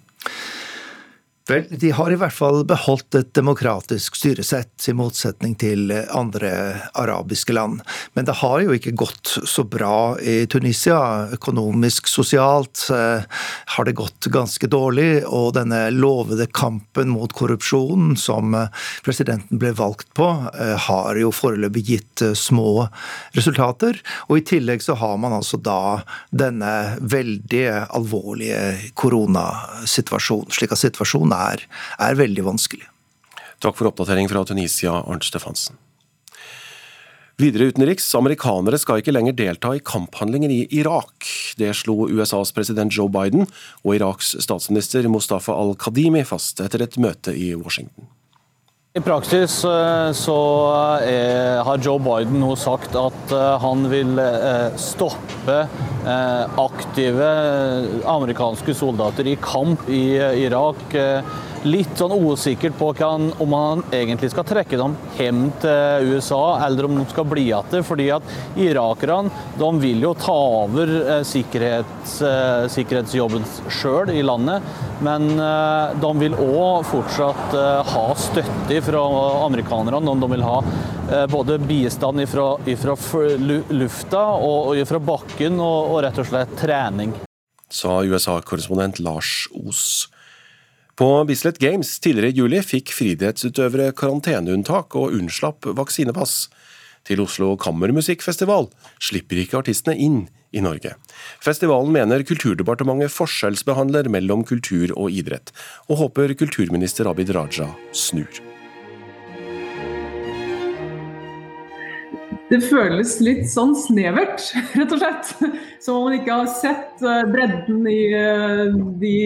Vel, de har i hvert fall beholdt et demokratisk styresett, i motsetning til andre arabiske land. Men det har jo ikke gått så bra i Tunisia. Økonomisk, sosialt eh, har det gått ganske dårlig. Og denne lovede kampen mot korrupsjon som eh, presidenten ble valgt på, eh, har jo foreløpig gitt små resultater. Og i tillegg så har man altså da denne veldig alvorlige koronasituasjonen. slik at situasjonen er, er veldig vanskelig. Takk for oppdatering fra Tunisia, Arnt Stefansen. Videre utenriks, amerikanere skal ikke lenger delta i kamphandlinger i Irak. Det slo USAs president Joe Biden og Iraks statsminister Mustafa al-Kadimi fast etter et møte i Washington. I praksis eh, så er, har Joe Biden nå sagt at eh, han vil eh, stoppe aktive amerikanske soldater i kamp i Irak litt sånn usikker på han, om han egentlig skal trekke dem hjem til USA, eller om de skal bli igjen. fordi at irakerne de vil jo ta over eh, sikkerhets, eh, sikkerhetsjobben sjøl i landet. Men eh, de vil òg fortsatt ha støtte fra amerikanerne. De vil ha både bistand fra lufta og fra bakken, og rett og slett trening. Sa USA-korrespondent Lars Os. På Bislett Games tidligere i juli fikk friidrettsutøvere karanteneunntak og unnslapp vaksinepass. Til Oslo Kammermusikkfestival slipper ikke artistene inn i Norge. Festivalen mener Kulturdepartementet forskjellsbehandler mellom kultur og idrett, og håper kulturminister Abid Raja snur. Det føles litt sånn snevert, rett og slett. Som om man ikke har sett eh, bredden i eh, de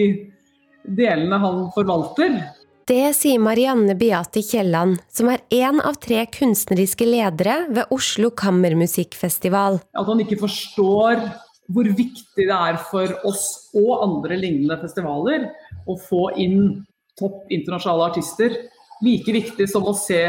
delene han forvalter. Det sier Marianne Beate Kielland, som er én av tre kunstneriske ledere ved Oslo Kammermusikkfestival. At han ikke forstår hvor viktig det er for oss og andre lignende festivaler å få inn topp internasjonale artister. Like viktig som å se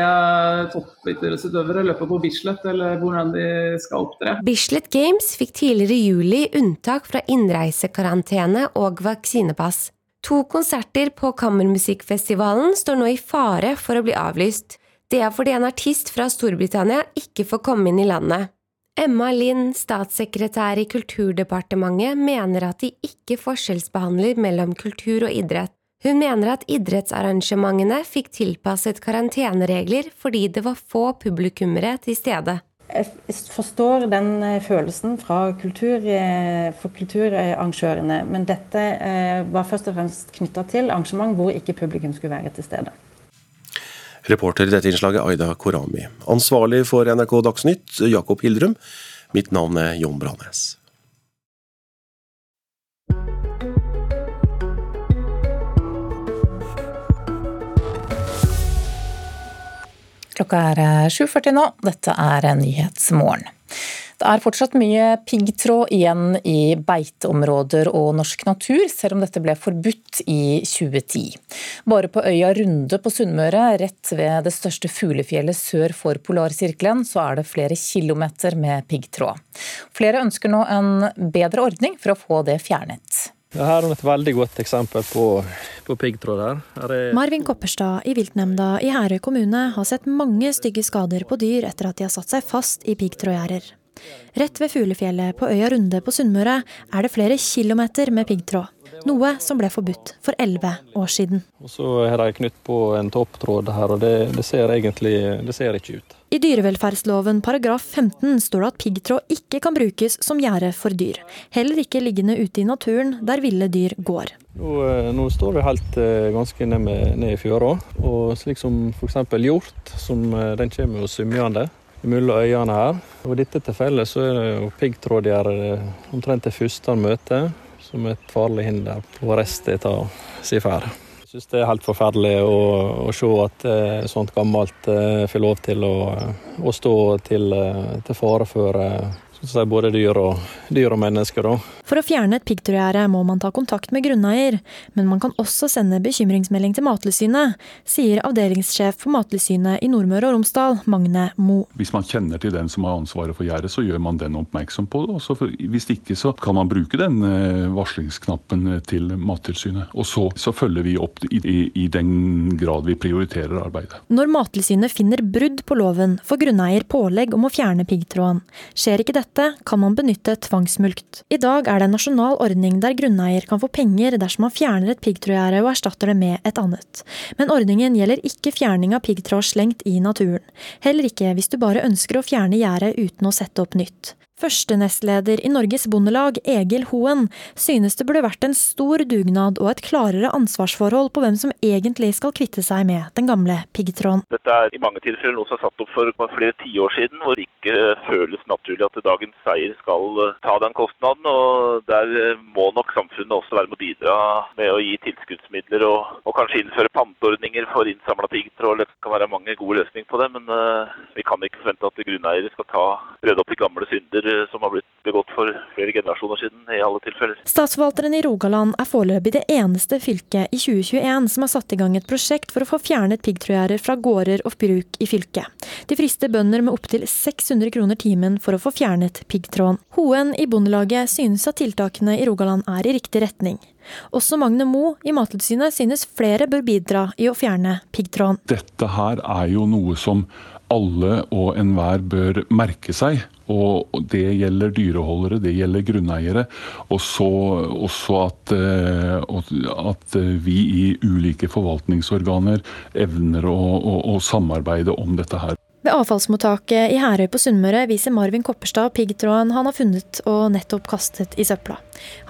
toppidrettsutøvere løpe på Bislett eller hvordan de skal opptre. Bislett Games fikk tidligere i juli unntak fra innreisekarantene og vaksinepass. To konserter på Kammermusikkfestivalen står nå i fare for å bli avlyst. Det er fordi en artist fra Storbritannia ikke får komme inn i landet. Emma Lind, statssekretær i Kulturdepartementet, mener at de ikke forskjellsbehandler mellom kultur og idrett. Hun mener at idrettsarrangementene fikk tilpasset karanteneregler fordi det var få publikummere til stede. Jeg forstår den eh, følelsen fra kultur, eh, for kulturarrangørene, men dette eh, var først og fremst knytta til arrangement hvor ikke publikum skulle være til stede. Reporter i dette innslaget Aida Korami. Ansvarlig for NRK Dagsnytt, Jakob Hildrum. Mitt navn er Jon Branes. Klokka er 7.40 eh, nå. Dette er Nyhetsmorgen. Det er fortsatt mye piggtråd igjen i beiteområder og norsk natur, selv om dette ble forbudt i 2010. Bare på øya Runde på Sunnmøre, rett ved det største fuglefjellet sør for polarsirkelen, så er det flere kilometer med piggtråd. Flere ønsker nå en bedre ordning for å få det fjernet. Her er et veldig godt eksempel på, på piggtråd. her. er... Marvin Kopperstad i viltnemnda i Herøy kommune har sett mange stygge skader på dyr etter at de har satt seg fast i piggtrådgjerder. Rett ved fuglefjellet på øya Runde på Sunnmøre er det flere kilometer med piggtråd. Noe som ble forbudt for elleve år siden. Og Så har de knytt på en topptråd her, og det, det, ser egentlig det ser ikke ut. I dyrevelferdsloven paragraf 15 står det at piggtråd ikke kan brukes som gjerde for dyr. Heller ikke liggende ute i naturen der ville dyr går. Nå, eh, nå står vi helt eh, ganske ned, med, ned i fjøra. Og slik som f.eks. hjort, som, eh, den kommer jo svømmende mellom øyene her. Og I dette tilfellet så er det jo piggtrådgjerde omtrent det første han møter som et farlig hinder på resten av sin ferd. Jeg syns det er helt forferdelig å, å se at eh, sånt gammelt eh, får lov til å, å stå til, eh, til fare for eh, både dyr og, dyr og mennesker. Da. For å fjerne et piggtrådgjerde må man ta kontakt med grunneier, men man kan også sende bekymringsmelding til Mattilsynet, sier avdelingssjef for Mattilsynet i Nordmøre og Romsdal, Magne Mo. Hvis man kjenner til den som har ansvaret for gjerdet, så gjør man den oppmerksom på det. For, hvis ikke så kan man bruke den eh, varslingsknappen eh, til Mattilsynet. Og så, så følger vi opp i, i, i, den grad vi prioriterer arbeidet. Når Mattilsynet finner brudd på loven, får grunneier pålegg om å fjerne piggtråden. Skjer ikke dette dette kan man benytte tvangsmulkt. I dag er det en nasjonal ordning der grunneier kan få penger dersom man fjerner et piggtrådgjerde og erstatter det med et annet. Men ordningen gjelder ikke fjerning av piggtråd slengt i naturen. Heller ikke hvis du bare ønsker å fjerne gjerdet uten å sette opp nytt. Første nestleder i Norges Bondelag, Egil Hoen, synes det burde vært en stor dugnad og et klarere ansvarsforhold på hvem som egentlig skal kvitte seg med den gamle piggtråden. Dette er i mange tilfeller noe som er satt opp for flere tiår siden, hvor det ikke føles naturlig at dagens eier skal eh, ta den kostnaden. og Der eh, må nok samfunnet også være med å bidra med å gi tilskuddsmidler og, og kanskje innføre panteordninger for innsamla piggtråd. Det kan være mange gode løsninger på det, men uh, vi kan ikke forvente at grunneiere skal ta rydde opp i gamle synder Eh, som har blitt begått for flere generasjoner siden, i alle tilfeller. Statsforvalteren i Rogaland er foreløpig det eneste fylket i 2021 som har satt i gang et prosjekt for å få fjernet piggtrådgjerder fra gårder og bruk i fylket. De frister bønder med opptil 600 kroner timen for å få fjernet piggtråden. Hoen i Bondelaget synes at tiltakene i Rogaland er i riktig retning. Også Magne Mo i Mattilsynet synes flere bør bidra i å fjerne piggtråden. Dette her er jo noe som alle og enhver bør merke seg. Og Det gjelder dyreholdere, det gjelder grunneiere. Og så også at, eh, at, vi i ulike forvaltningsorganer evner å, å, å samarbeide om dette her. Ved avfallsmottaket i Herøy på Sunnmøre viser Marvin Kopperstad piggtråden han har funnet og nettopp kastet i søpla.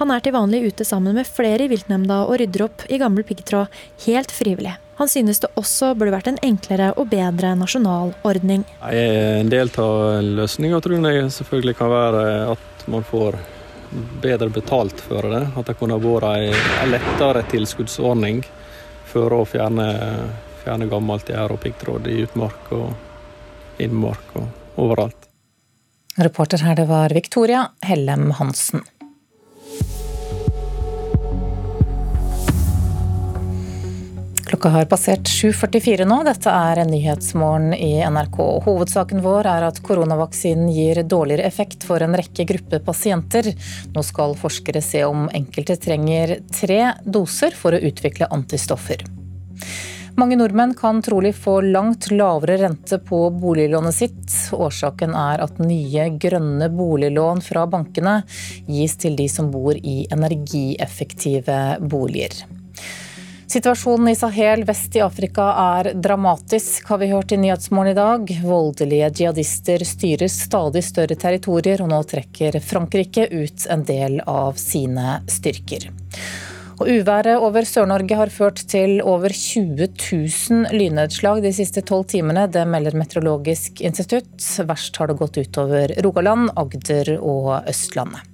Han er til vanlig ute sammen med flere i viltnemnda og rydder opp i gammel piggtråd helt frivillig. Han synes det også burde vært en enklere og bedre nasjonal ordning. En del av løsninga tror jeg selvfølgelig kan være at man får bedre betalt for det. At det kunne vært en lettere tilskuddsordning for å fjerne, fjerne gammelt gjerde og piggtråd i utmark og innmark og overalt. Reporter her det var Victoria Hellem Hansen. Klokka har passert 7.44 nå. Dette er Nyhetsmorgen i NRK. Hovedsaken vår er at koronavaksinen gir dårligere effekt for en rekke grupper pasienter. Nå skal forskere se om enkelte trenger tre doser for å utvikle antistoffer. Mange nordmenn kan trolig få langt lavere rente på boliglånet sitt. Årsaken er at nye grønne boliglån fra bankene gis til de som bor i energieffektive boliger. Situasjonen i Sahel vest i Afrika er dramatisk, har vi hørt i Nyhetsmorgen i dag. Voldelige jihadister styrer stadig større territorier, og nå trekker Frankrike ut en del av sine styrker. Og Uværet over Sør-Norge har ført til over 20 000 lynnedslag de siste tolv timene. Det melder Meteorologisk institutt. Verst har det gått utover Rogaland, Agder og Østlandet.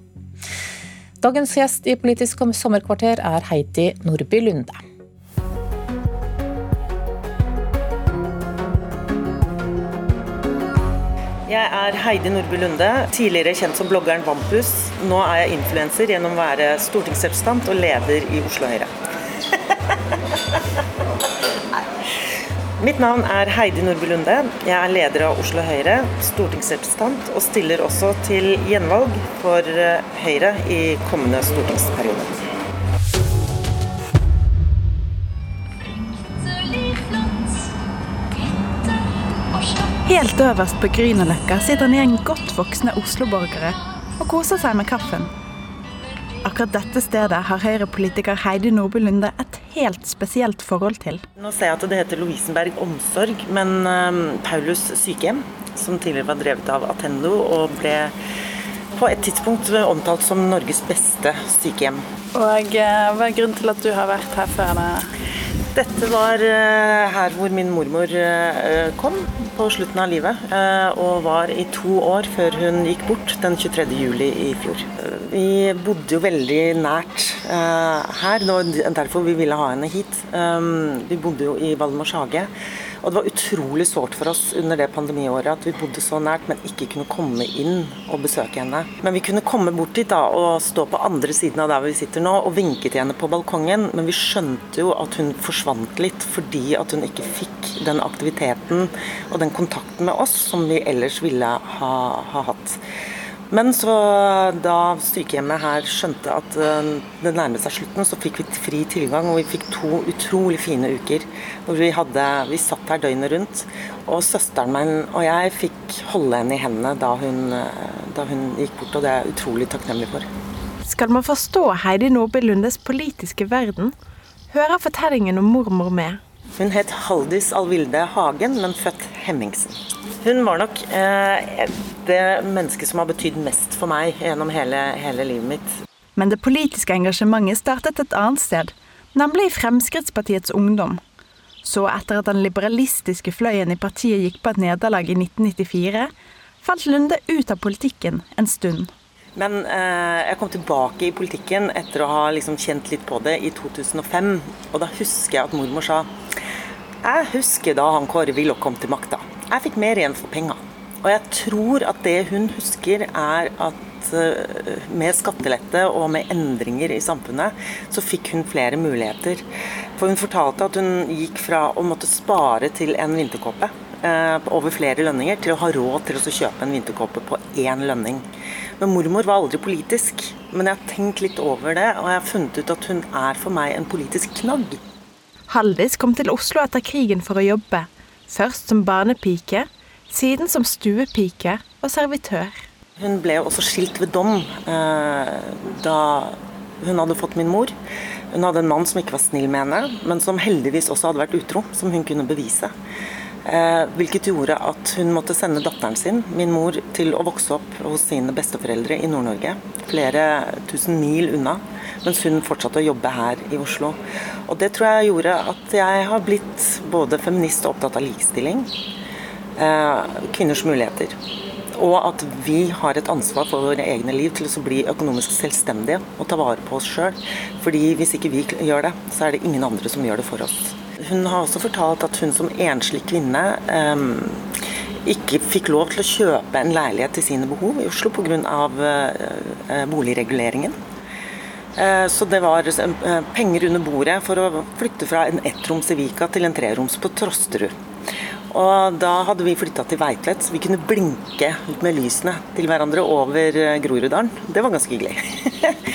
Dagens gjest i Politisk sommerkvarter er Heidi Nordby Lunde. Jeg er Heidi Nordby Lunde, tidligere kjent som bloggeren Vampus. Nå er jeg influenser gjennom å være stortingsrepresentant og leder i Oslo Høyre. *laughs* Mitt navn er Heidi Nordby Lunde. Jeg er leder av Oslo Høyre, stortingsrepresentant, og stiller også til gjenvalg for Høyre i kommende stortingsperiode. Helt øverst på Grünerløkka sitter en gjeng godt voksne Oslo-borgere og koser seg med kaffen. Akkurat dette stedet har Høyre-politiker Heidi Nordby Lunde et helt spesielt forhold til. Nå ser jeg at det heter Lovisenberg omsorg, men um, Paulus sykehjem, som tidligere var drevet av Attendo og ble på et tidspunkt omtalt som Norges beste sykehjem. Og uh, Hva er grunnen til at du har vært her før? Det? Dette var uh, her hvor min mormor uh, kom på slutten av livet, eh, og var i to år før hun gikk bort den 23. juli i fjor. Vi bodde jo veldig nært eh, her, det var derfor vi ville ha henne hit. Eh, vi bodde jo i Valdemars hage. Og det var utrolig sårt for oss under det pandemiåret at vi bodde så nært, men ikke kunne komme inn og besøke henne. Men vi kunne komme bort dit da og stå på andre siden av der vi sitter nå og vinke til henne på balkongen. Men vi skjønte jo at hun forsvant litt fordi at hun ikke fikk den aktiviteten og den kontakten med oss som vi ellers ville ha, ha hatt. Men så da sykehjemmet her skjønte at eh, det nærmet seg slutten, så fikk vi fri tilgang. Og vi fikk to utrolig fine uker hvor vi, hadde, vi satt her døgnet rundt. Og søsteren min og jeg fikk holde henne i hendene da hun, eh, da hun gikk bort, og det er jeg utrolig takknemlig for. Skal man forstå Heidi Nordby Lundes politiske verden, hører fortellingen om mormor med. Hun het Haldis Alvilde Hagen, men født Hemmingsen. Hun var nok eh, det mennesket som har betydd mest for meg gjennom hele, hele livet mitt. Men det politiske engasjementet startet et annet sted, nemlig i Fremskrittspartiets Ungdom. Så etter at den liberalistiske fløyen i partiet gikk på et nederlag i 1994, falt Lunde ut av politikken en stund. Men eh, jeg kom tilbake i politikken etter å ha liksom kjent litt på det i 2005. Og da husker jeg at mormor sa Jeg husker da han Kåre Willoch kom til makta. Jeg fikk mer igjen for pengene. Og jeg tror at det hun husker, er at uh, med skattelette og med endringer i samfunnet, så fikk hun flere muligheter. For hun fortalte at hun gikk fra å måtte spare til en vinterkåpe uh, over flere lønninger, til å ha råd til å kjøpe en vinterkåpe på én lønning. Men mormor var aldri politisk. Men jeg har tenkt litt over det, og jeg har funnet ut at hun er for meg en politisk knagg. Haldis kom til Oslo etter krigen for å jobbe. Først som barnepike, siden som stuepike og servitør. Hun ble også skilt ved dom eh, da hun hadde fått min mor. Hun hadde en mann som ikke var snill med henne, men som heldigvis også hadde vært utro, som hun kunne bevise. Eh, hvilket gjorde at hun måtte sende datteren sin, min mor, til å vokse opp hos sine besteforeldre i Nord-Norge. Flere tusen mil unna mens hun fortsatte å jobbe her i Oslo. Og det tror jeg gjorde at jeg har blitt både feminist og opptatt av likestilling. Eh, kvinners muligheter. Og at vi har et ansvar for våre egne liv til å bli økonomisk selvstendige og ta vare på oss sjøl. Fordi hvis ikke vi gjør det, så er det ingen andre som gjør det for oss. Hun har også fortalt at hun som enslig kvinne um, ikke fikk lov til å kjøpe en leilighet til sine behov i Oslo pga. Uh, boligreguleringen. Eh, så det var eh, penger under bordet for å flytte fra en ettroms i Vika til en treroms på Trosterud. Og da hadde vi flytta til Veitvet, så vi kunne blinke med lysene til hverandre over eh, Groruddalen. Det var ganske hyggelig.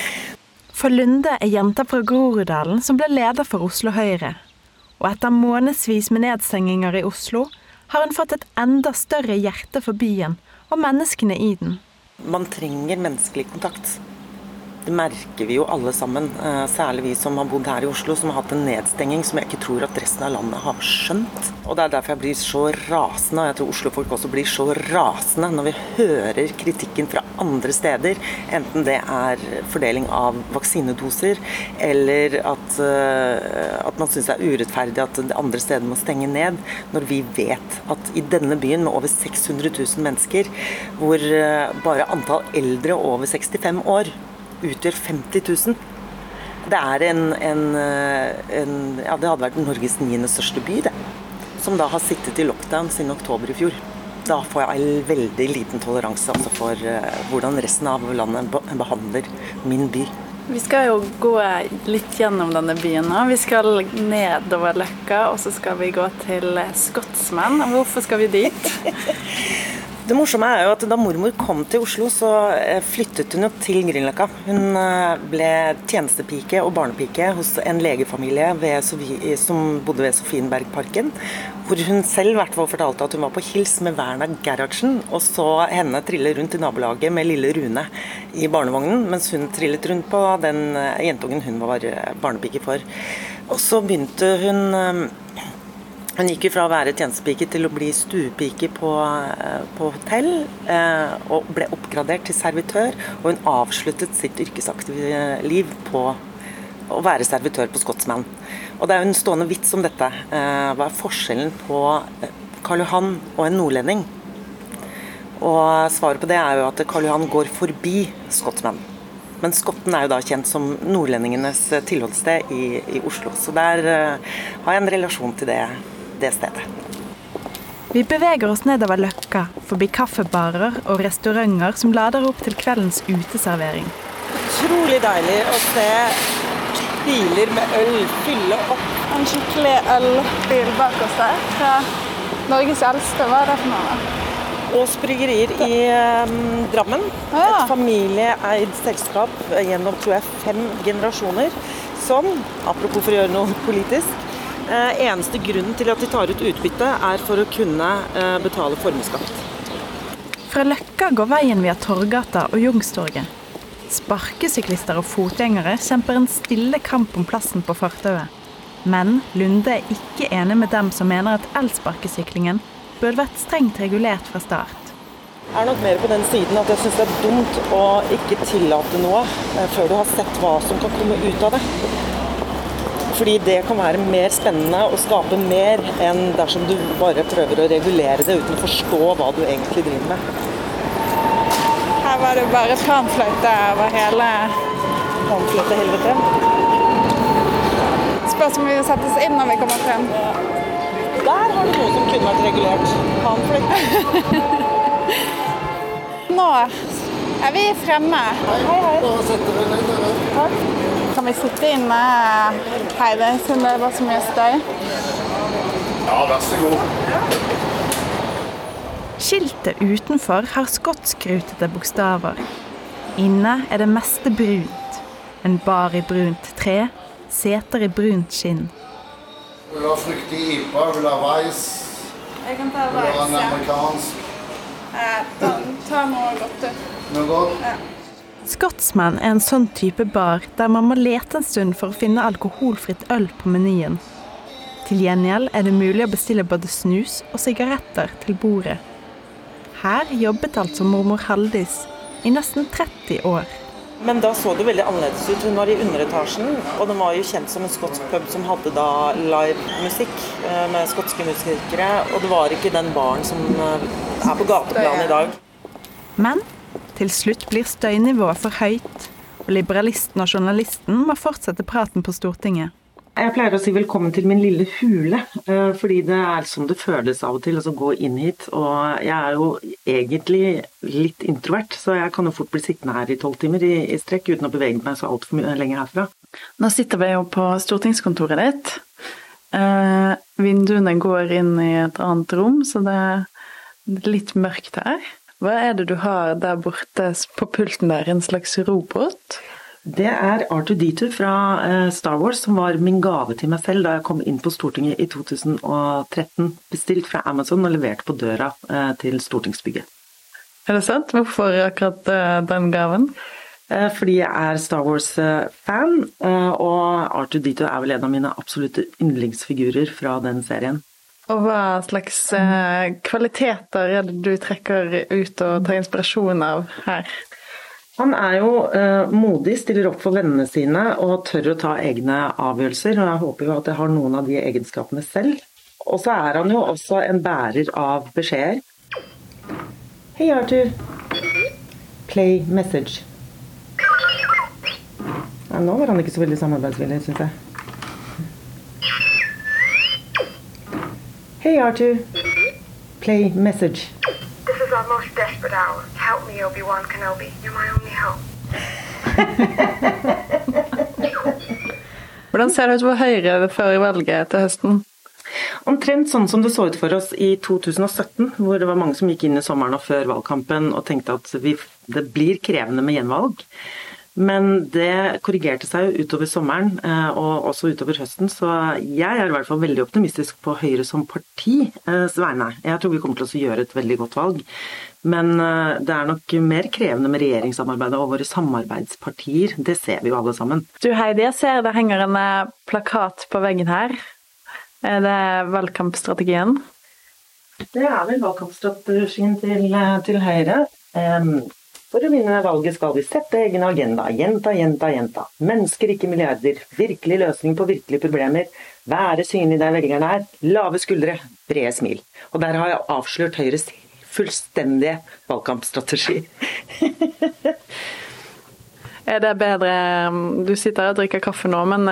*laughs* for Lunde er jenta fra Groruddalen som ble leder for Oslo Høyre. Og etter månedsvis med nedstenginger i Oslo, har hun fått et enda større hjerte for byen og menneskene i den. Man trenger menneskelig kontakt. Det merker vi jo alle sammen, eh, særlig vi som har bodd her i Oslo, som har hatt en nedstenging som jeg ikke tror at resten av landet har skjønt. Og Det er derfor jeg blir så rasende, og jeg tror Oslo-folk også blir så rasende når vi hører kritikken fra andre steder, enten det er fordeling av vaksinedoser, eller at, eh, at man syns det er urettferdig at andre steder må stenge ned, når vi vet at i denne byen med over 600 000 mennesker, hvor eh, bare antall eldre over 65 år utgjør 50 000. Det er en, en, eh, en, Ja, det hadde vært Norges niende største by, det. Som da har sittet i lockdown siden oktober i fjor. Da får jeg veldig liten toleranse altså for uh, hvordan resten av landet behandler min by. Vi skal jo gå litt gjennom denne byen nå. Vi skal nedover Løkka, og så skal vi gå til Skotsmenn. Hvorfor skal vi dit? *laughs* Det morsomme er jo at Da mormor kom til Oslo, så eh, flyttet hun jo til Grünerløkka. Hun eh, ble tjenestepike og barnepike hos en legefamilie Sofie, som bodde ved Sofienbergparken. Hvor hun selv hvert fall fortalte at hun var på hils med Werna Gerhardsen, og så henne trille rundt i nabolaget med lille Rune i barnevognen, mens hun trillet rundt på den eh, jentungen hun var barnepike for. Og så begynte hun hun gikk fra å være tjenestepike til å bli stuepike på, eh, på hotell, eh, og ble oppgradert til servitør. Og hun avsluttet sitt yrkesaktive liv på å være servitør på Scotsman. Og det er jo en stående vits om dette. Eh, hva er forskjellen på Karl Johan og en nordlending? Og svaret på det er jo at Karl Johan går forbi Scotsman. Men Skotten er jo da kjent som nordlendingenes tilholdssted i, i Oslo. Så der har jeg en relasjon til det det stedet. Vi beveger oss nedover Løkka, forbi kaffebarer og restauranter som lader opp til kveldens uteservering. Utrolig deilig å se biler med øl fylle opp en skikkelig ølbil bak oss der. Fra Norges eldste, hva er det for noe? Ås bryggerier i um, Drammen. Ja. Et familieeid selskap gjennom tror jeg, fem generasjoner. Som, apropos for å gjøre noe politisk, eneste grunnen til at de tar ut utbytte, er for å kunne eh, betale formuesskatt. Fra Løkka går veien via Torgata og Jungstorget. Sparkesyklister og fotgjengere kjemper en stille kamp om plassen på fortauet. Men Lunde er ikke enig med dem som mener at elsparkesyklingen burde vært strengt regulert fra start. Jeg er nok mer på den siden at jeg syns det er dumt å ikke tillate noe eh, før du har sett hva som kan komme ut av det. Fordi det kan være mer spennende og skape mer enn dersom du bare prøver å regulere det uten å forstå hva du egentlig driver med. Her var det bare planfløyte over hele Planfløytehelvete. Spørs om vi settes inn når vi kommer frem. Der har du noe som kunne vært regulert. Planfløyte. Nå er vi fremme. Hei, hei. Takk. Kan vi sitte inne, Heide, siden det var så mye støy? Ja, vær så god. Skiltet utenfor har skotskrutete bokstaver. Inne er det meste brunt. En bar i brunt tre, seter i brunt skinn. Vil du ha fruktig IPA? Vil du ha Weiss? Jeg kan ta Vil du ha en ja. amerikansk? Eh, ta, ta noe godt, du. Noe godt? Ja. Scotsman er en sånn type bar der man må lete en stund for å finne alkoholfritt øl på menyen. Til gjengjeld er det mulig å bestille både snus og sigaretter til bordet. Her jobbet altså mormor Haldis i nesten 30 år. Men da så det veldig annerledes ut. Hun var i underetasjen, og den var jo kjent som en skotsk pub som hadde da livemusikk eh, med skotske musikere. Og det var ikke den baren som eh, er på gateplan i dag. Men til slutt blir støynivået for høyt, og liberalisten og journalisten må fortsette praten på Stortinget. Jeg pleier å si velkommen til min lille hule, eh, fordi det er sånn det føles av og til å gå inn hit. Og jeg er jo egentlig litt introvert, så jeg kan jo fort bli sittende her i tolv timer i, i strekk uten å bevege meg så altfor mye lenger herfra. Nå sitter vi jo på stortingskontoret ditt. Eh, vinduene går inn i et annet rom, så det er litt mørkt her. Hva er det du har der borte på pulten der? En slags robot? Det er R2D2 fra eh, Star Wars som var min gave til meg selv da jeg kom inn på Stortinget i 2013. Bestilt fra Amazon og levert på døra eh, til stortingsbygget. Er det sant? Hvorfor akkurat eh, den gaven? Fordi jeg er Star Wars-fan, og R2D2 er vel en av mine absolutte yndlingsfigurer fra den serien. Og hva slags kvaliteter er det du trekker ut og tar inspirasjon av her? Han er jo eh, modig, stiller opp for vennene sine og tør å ta egne avgjørelser. og Jeg håper jo at jeg har noen av de egenskapene selv. Og så er han jo også en bærer av beskjeder. Hei, Arthur. Play message. Ja, nå var han ikke så veldig samarbeidsvillig, syns jeg. Hei, Arthur. Play message. This is our most desperate hour. Help me, Obi-Wan Kenobi. You're my only hope. Hvordan ser det ut for Høyre før valget til høsten? Omtrent sånn som det så ut for oss i 2017, hvor det var mange som gikk inn i sommeren og før valgkampen og tenkte at vi, det blir krevende med gjenvalg. Men det korrigerte seg jo utover sommeren eh, og også utover høsten, så jeg er i hvert fall veldig optimistisk på Høyre som partis vegne. Jeg tror vi kommer til å gjøre et veldig godt valg. Men eh, det er nok mer krevende med regjeringssamarbeidet og våre samarbeidspartier. Det ser vi jo alle sammen. Du Heidi, jeg ser det henger en eh, plakat på veggen her. Er det valgkampstrategien? Det er vel valgkampstrategien til, til Høyre. Um, for å vinne valget skal vi sette egen agenda, gjenta, gjenta, gjenta. Mennesker, ikke milliarder. Virkelig løsning på virkelige problemer. Være synlig der velgerne er. Lave skuldre, brede smil. Og der har jeg avslørt Høyres fullstendige valgkampstrategi. *laughs* er det bedre Du sitter og drikker kaffe nå, men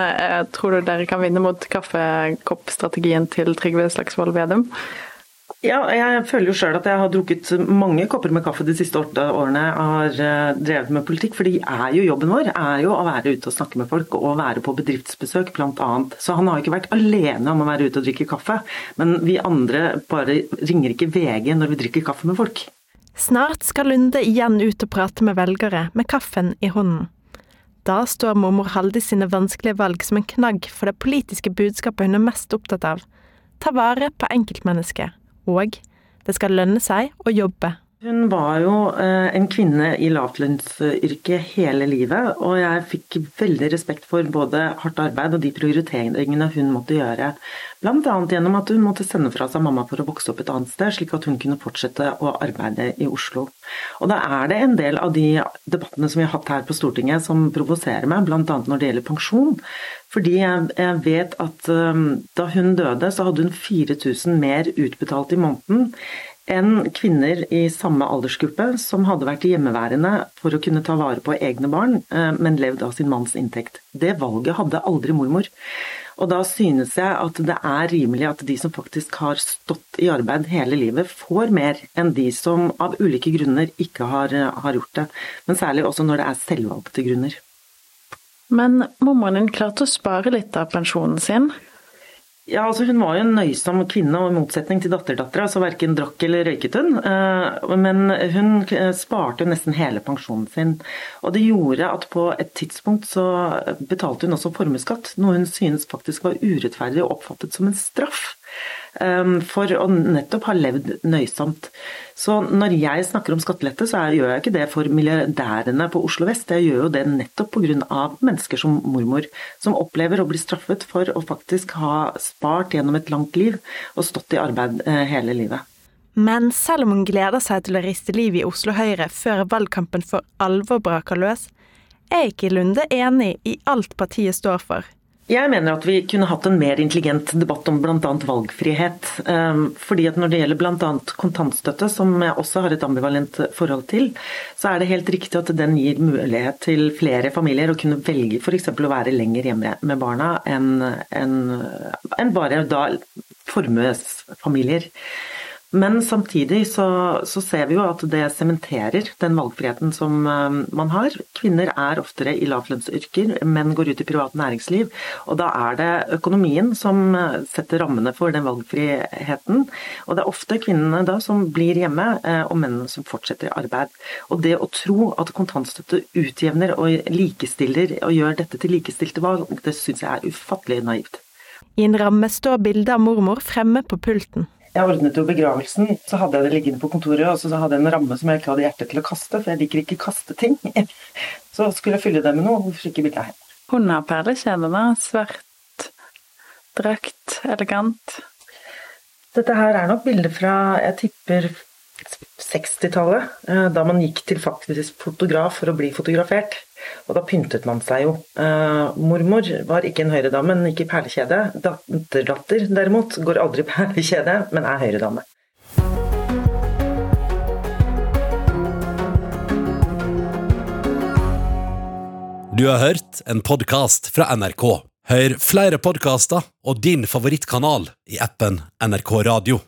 tror du dere kan vinne mot kaffekoppstrategien til Trygve Slagsvold Vedum? Ja, jeg føler jo sjøl at jeg har drukket mange kopper med kaffe de siste åtte årene jeg har eh, drevet med politikk. For det er jo jobben vår er jo å være ute og snakke med folk og være på bedriftsbesøk bl.a. Så han har jo ikke vært alene om å være ute og drikke kaffe. Men vi andre bare ringer ikke VG når vi drikker kaffe med folk. Snart skal Lunde igjen ut og prate med velgere med kaffen i hånden. Da står mormor Haldis sine vanskelige valg som en knagg for det politiske budskapet hun er mest opptatt av. Ta vare på enkeltmennesket og det skal lønne seg å jobbe. Hun var jo eh, en kvinne i lavlønnsyrket hele livet, og jeg fikk veldig respekt for både hardt arbeid og de prioriteringene hun måtte gjøre. Bl.a. gjennom at hun måtte sende fra seg mamma for å vokse opp et annet sted, slik at hun kunne fortsette å arbeide i Oslo. Og da er det en del av de debattene som vi har hatt her på Stortinget som provoserer meg, bl.a. når det gjelder pensjon. Fordi jeg vet at um, da hun døde, så hadde hun 4000 mer utbetalt i måneden enn kvinner i samme aldersgruppe som hadde vært hjemmeværende for å kunne ta vare på egne barn, eh, men levd av sin manns inntekt. Det valget hadde aldri mormor. Og da synes jeg at det er rimelig at de som faktisk har stått i arbeid hele livet, får mer enn de som av ulike grunner ikke har, har gjort det. Men særlig også når det er selvvalgte grunner. Men mormoren din klarte å spare litt av pensjonen sin? Ja, altså Hun var jo en nøysom kvinne, og i motsetning til datterdattera så verken drakk eller røyket hun. Eh, men hun sparte nesten hele pensjonen sin. Og det gjorde at på et tidspunkt så betalte hun også formuesskatt, noe hun synes faktisk var urettferdig og oppfattet som en straff. Ehm, for å nettopp ha levd nøysomt. Så når jeg snakker om skattelette, så gjør jeg ikke det for milliardærene på Oslo vest. Jeg gjør jo det nettopp pga. mennesker som mormor, som opplever å bli straffet for å faktisk ha spart gjennom et langt liv og stått i arbeid eh, hele livet. Men selv om hun gleder seg til å riste liv i Oslo Høyre før valgkampen for alvor braker løs, er ikke Lunde enig i alt partiet står for. Jeg mener at vi kunne hatt en mer intelligent debatt om bl.a. valgfrihet. Ehm, fordi at Når det gjelder bl.a. kontantstøtte, som jeg også har et ambivalent forhold til, så er det helt riktig at den gir mulighet til flere familier å kunne velge f.eks. å være lenger hjemme med barna enn en, en bare da formuesfamilier. Men samtidig så, så, ser vi jo at det sementerer den valgfriheten som uh, man har. Kvinner er oftere i lavlønnsyrker, menn går ut i privat næringsliv. Og da er det økonomien som uh, setter rammene for den valgfriheten. Og det er ofte kvinnene da som blir hjemme, uh, og mennene som fortsetter i arbeid. Og det å tro at kontantstøtte utjevner og likestiller og gjør dette til likestilte valg, det syns jeg er ufattelig naivt. I en ramme står bildet av mormor fremme på pulten. Jeg ordnet jo begravelsen, så hadde jeg det liggende på kontoret, og så hadde jeg en ramme som jeg ikke hadde hjerte til å kaste, for jeg liker ikke å kaste ting. *laughs* Så skulle jeg fylle det med noe, hvorfor ikke bilde av henne? Hun har perlekjede, da. Svart drakt, elegant. Dette her er nok bilder fra, jeg tipper 60-tallet, eh, da man gikk til faktisk fotograf for å bli fotografert. Og da pyntet man seg jo. Uh, mormor var ikke en høyredame, men gikk i perlekjede. Datterdatter derimot går aldri i perlekjede, men er høyredame. Du har hørt en podkast fra NRK. Hør flere podkaster og din favorittkanal i appen NRK Radio.